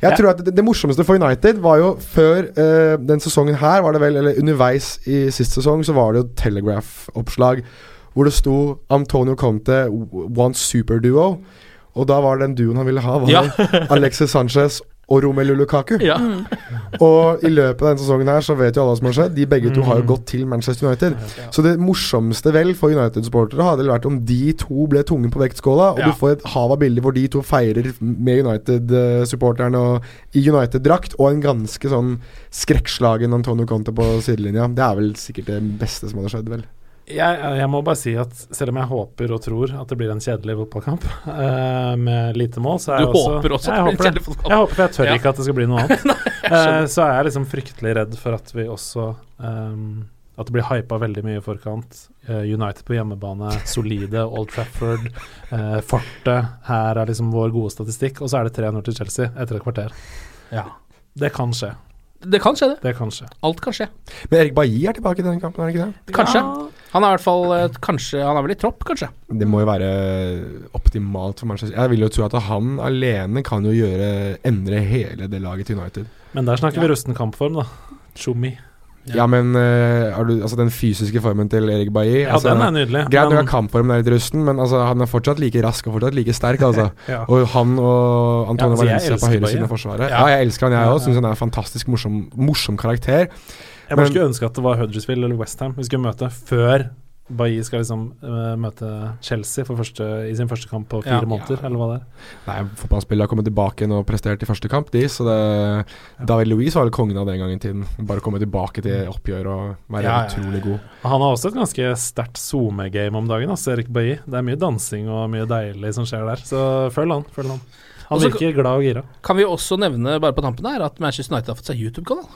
Jeg Ja. tror at det, det morsomste for United var jo før uh, den sesongen her, var det vel, eller underveis i sist sesong, så var det jo Telegraph-oppslag hvor det sto Antonio Conte one superduo. Og da var den duoen han ville ha, var Ja. Alexis Sanchez og Romelu Lukaku. Ja. Og i løpet av denne sesongen her så vet jo alle hva som har skjedd. De begge to har jo Mm. gått til Manchester United. Så det morsomste vel for United-supportere hadde vært om de to ble tungen på vektskåla, og Ja. du får et hav av bilder hvor de to feirer med United-supporterne i United-drakt, og en ganske sånn skrekkslagen Antonio Conte på sidelinja. Det er vel sikkert det beste som hadde skjedd, vel. Jeg, jeg må bare si at selv om jeg håper og tror at det blir en kjedelig fotballkamp uh, med lite mål, så er Du jeg også håper også jeg en håper det. fotballkamp. Jeg håper, for jeg tør Ja. ikke at det skal bli noe annet. Nei, uh, så er jeg liksom fryktelig redd for at vi også um, At det blir hypa veldig mye i forkant. Uh, United på hjemmebane, solide. Old Trafford. Uh, forte. Her er liksom vår gode statistikk. Og så er det 3-0 til Chelsea etter et kvarter. Ja. Det kan skje. Det kan skje, det. Det kan skje. Alt kan skje. Men Erik Bailly er tilbake i denne kampen, er det ikke det? Kanskje. Han er i hvert fall eh, Kanskje Han er vel i tropp, kanskje. Det må jo være optimalt for Manchester Jeg vil jo tro at han alene kan jo gjøre endre hele det laget til United. Men der snakker vi rusten kampform, da. Tjommi. Ja, men uh, har du, altså den fysiske formen til Erik Bailly Ja, altså, den er nydelig. Greit nok at kampformen er litt rusten, men altså, han er fortsatt like rask og fortsatt like sterk. Altså. Ja. Og han og Antone Ja, altså, Valencia på høyresiden av forsvaret. Ja. Jeg elsker han, jeg òg. Syns han er en fantastisk morsom, morsom karakter. Jeg bare Men- skulle ønske at det var Huddersfield eller Westham vi skulle møte før Bailly skal liksom uh, møte Chelsea for første, i sin første kamp på fire Ja. måneder, eller hva det er. Nei, Fotballspillet har kommet tilbake igjen og prestert i første kamp, de. Så det, David Louise var vel kongen av det en gang i tiden. Bare komme tilbake til oppgjør og være Ja, ja, ja. utrolig god. Han har også et ganske sterkt SoMe-game om dagen, altså Erik Bailly. Det er mye dansing og mye deilig som skjer der, så følg han. Følg han. Han virker glad og gira. Kan vi også nevne bare på tampen her at Manchester United har fått seg YouTube-kanal.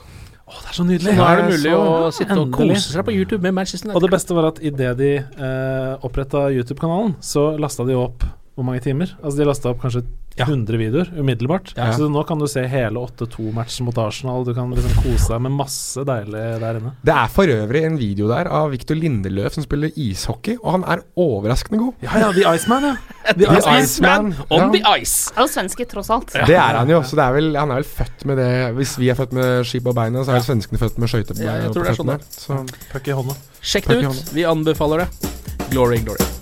Å, det er så nydelig! Nå er det mulig så- å sitte og kose seg på YouTube med Manchester Og United. det beste var at idet de eh, oppretta YouTube-kanalen, så lasta de opp hvor mange timer? Altså De lasta opp kanskje 100 videoer umiddelbart. Ja. Så nå kan du se hele 8-2-matchen mot Arsenal. Du kan liksom kose deg med masse deilig der inne. Det er for øvrig en video der av Victor Lindeløf som spiller ishockey, og han er overraskende god. Ja, ja, The Iceman, ja. The Iceman. On Ja. the ice. Er jo svenske, tross alt. Det er han jo. Så det er vel, han er vel født med det Hvis vi er født med ski på beina, så er vel svenskene født med skøyter på, Ja, jeg på tror det er sånn. Så Puck i hånda. Sjekk det ut. Vi anbefaler det. Glory, glory.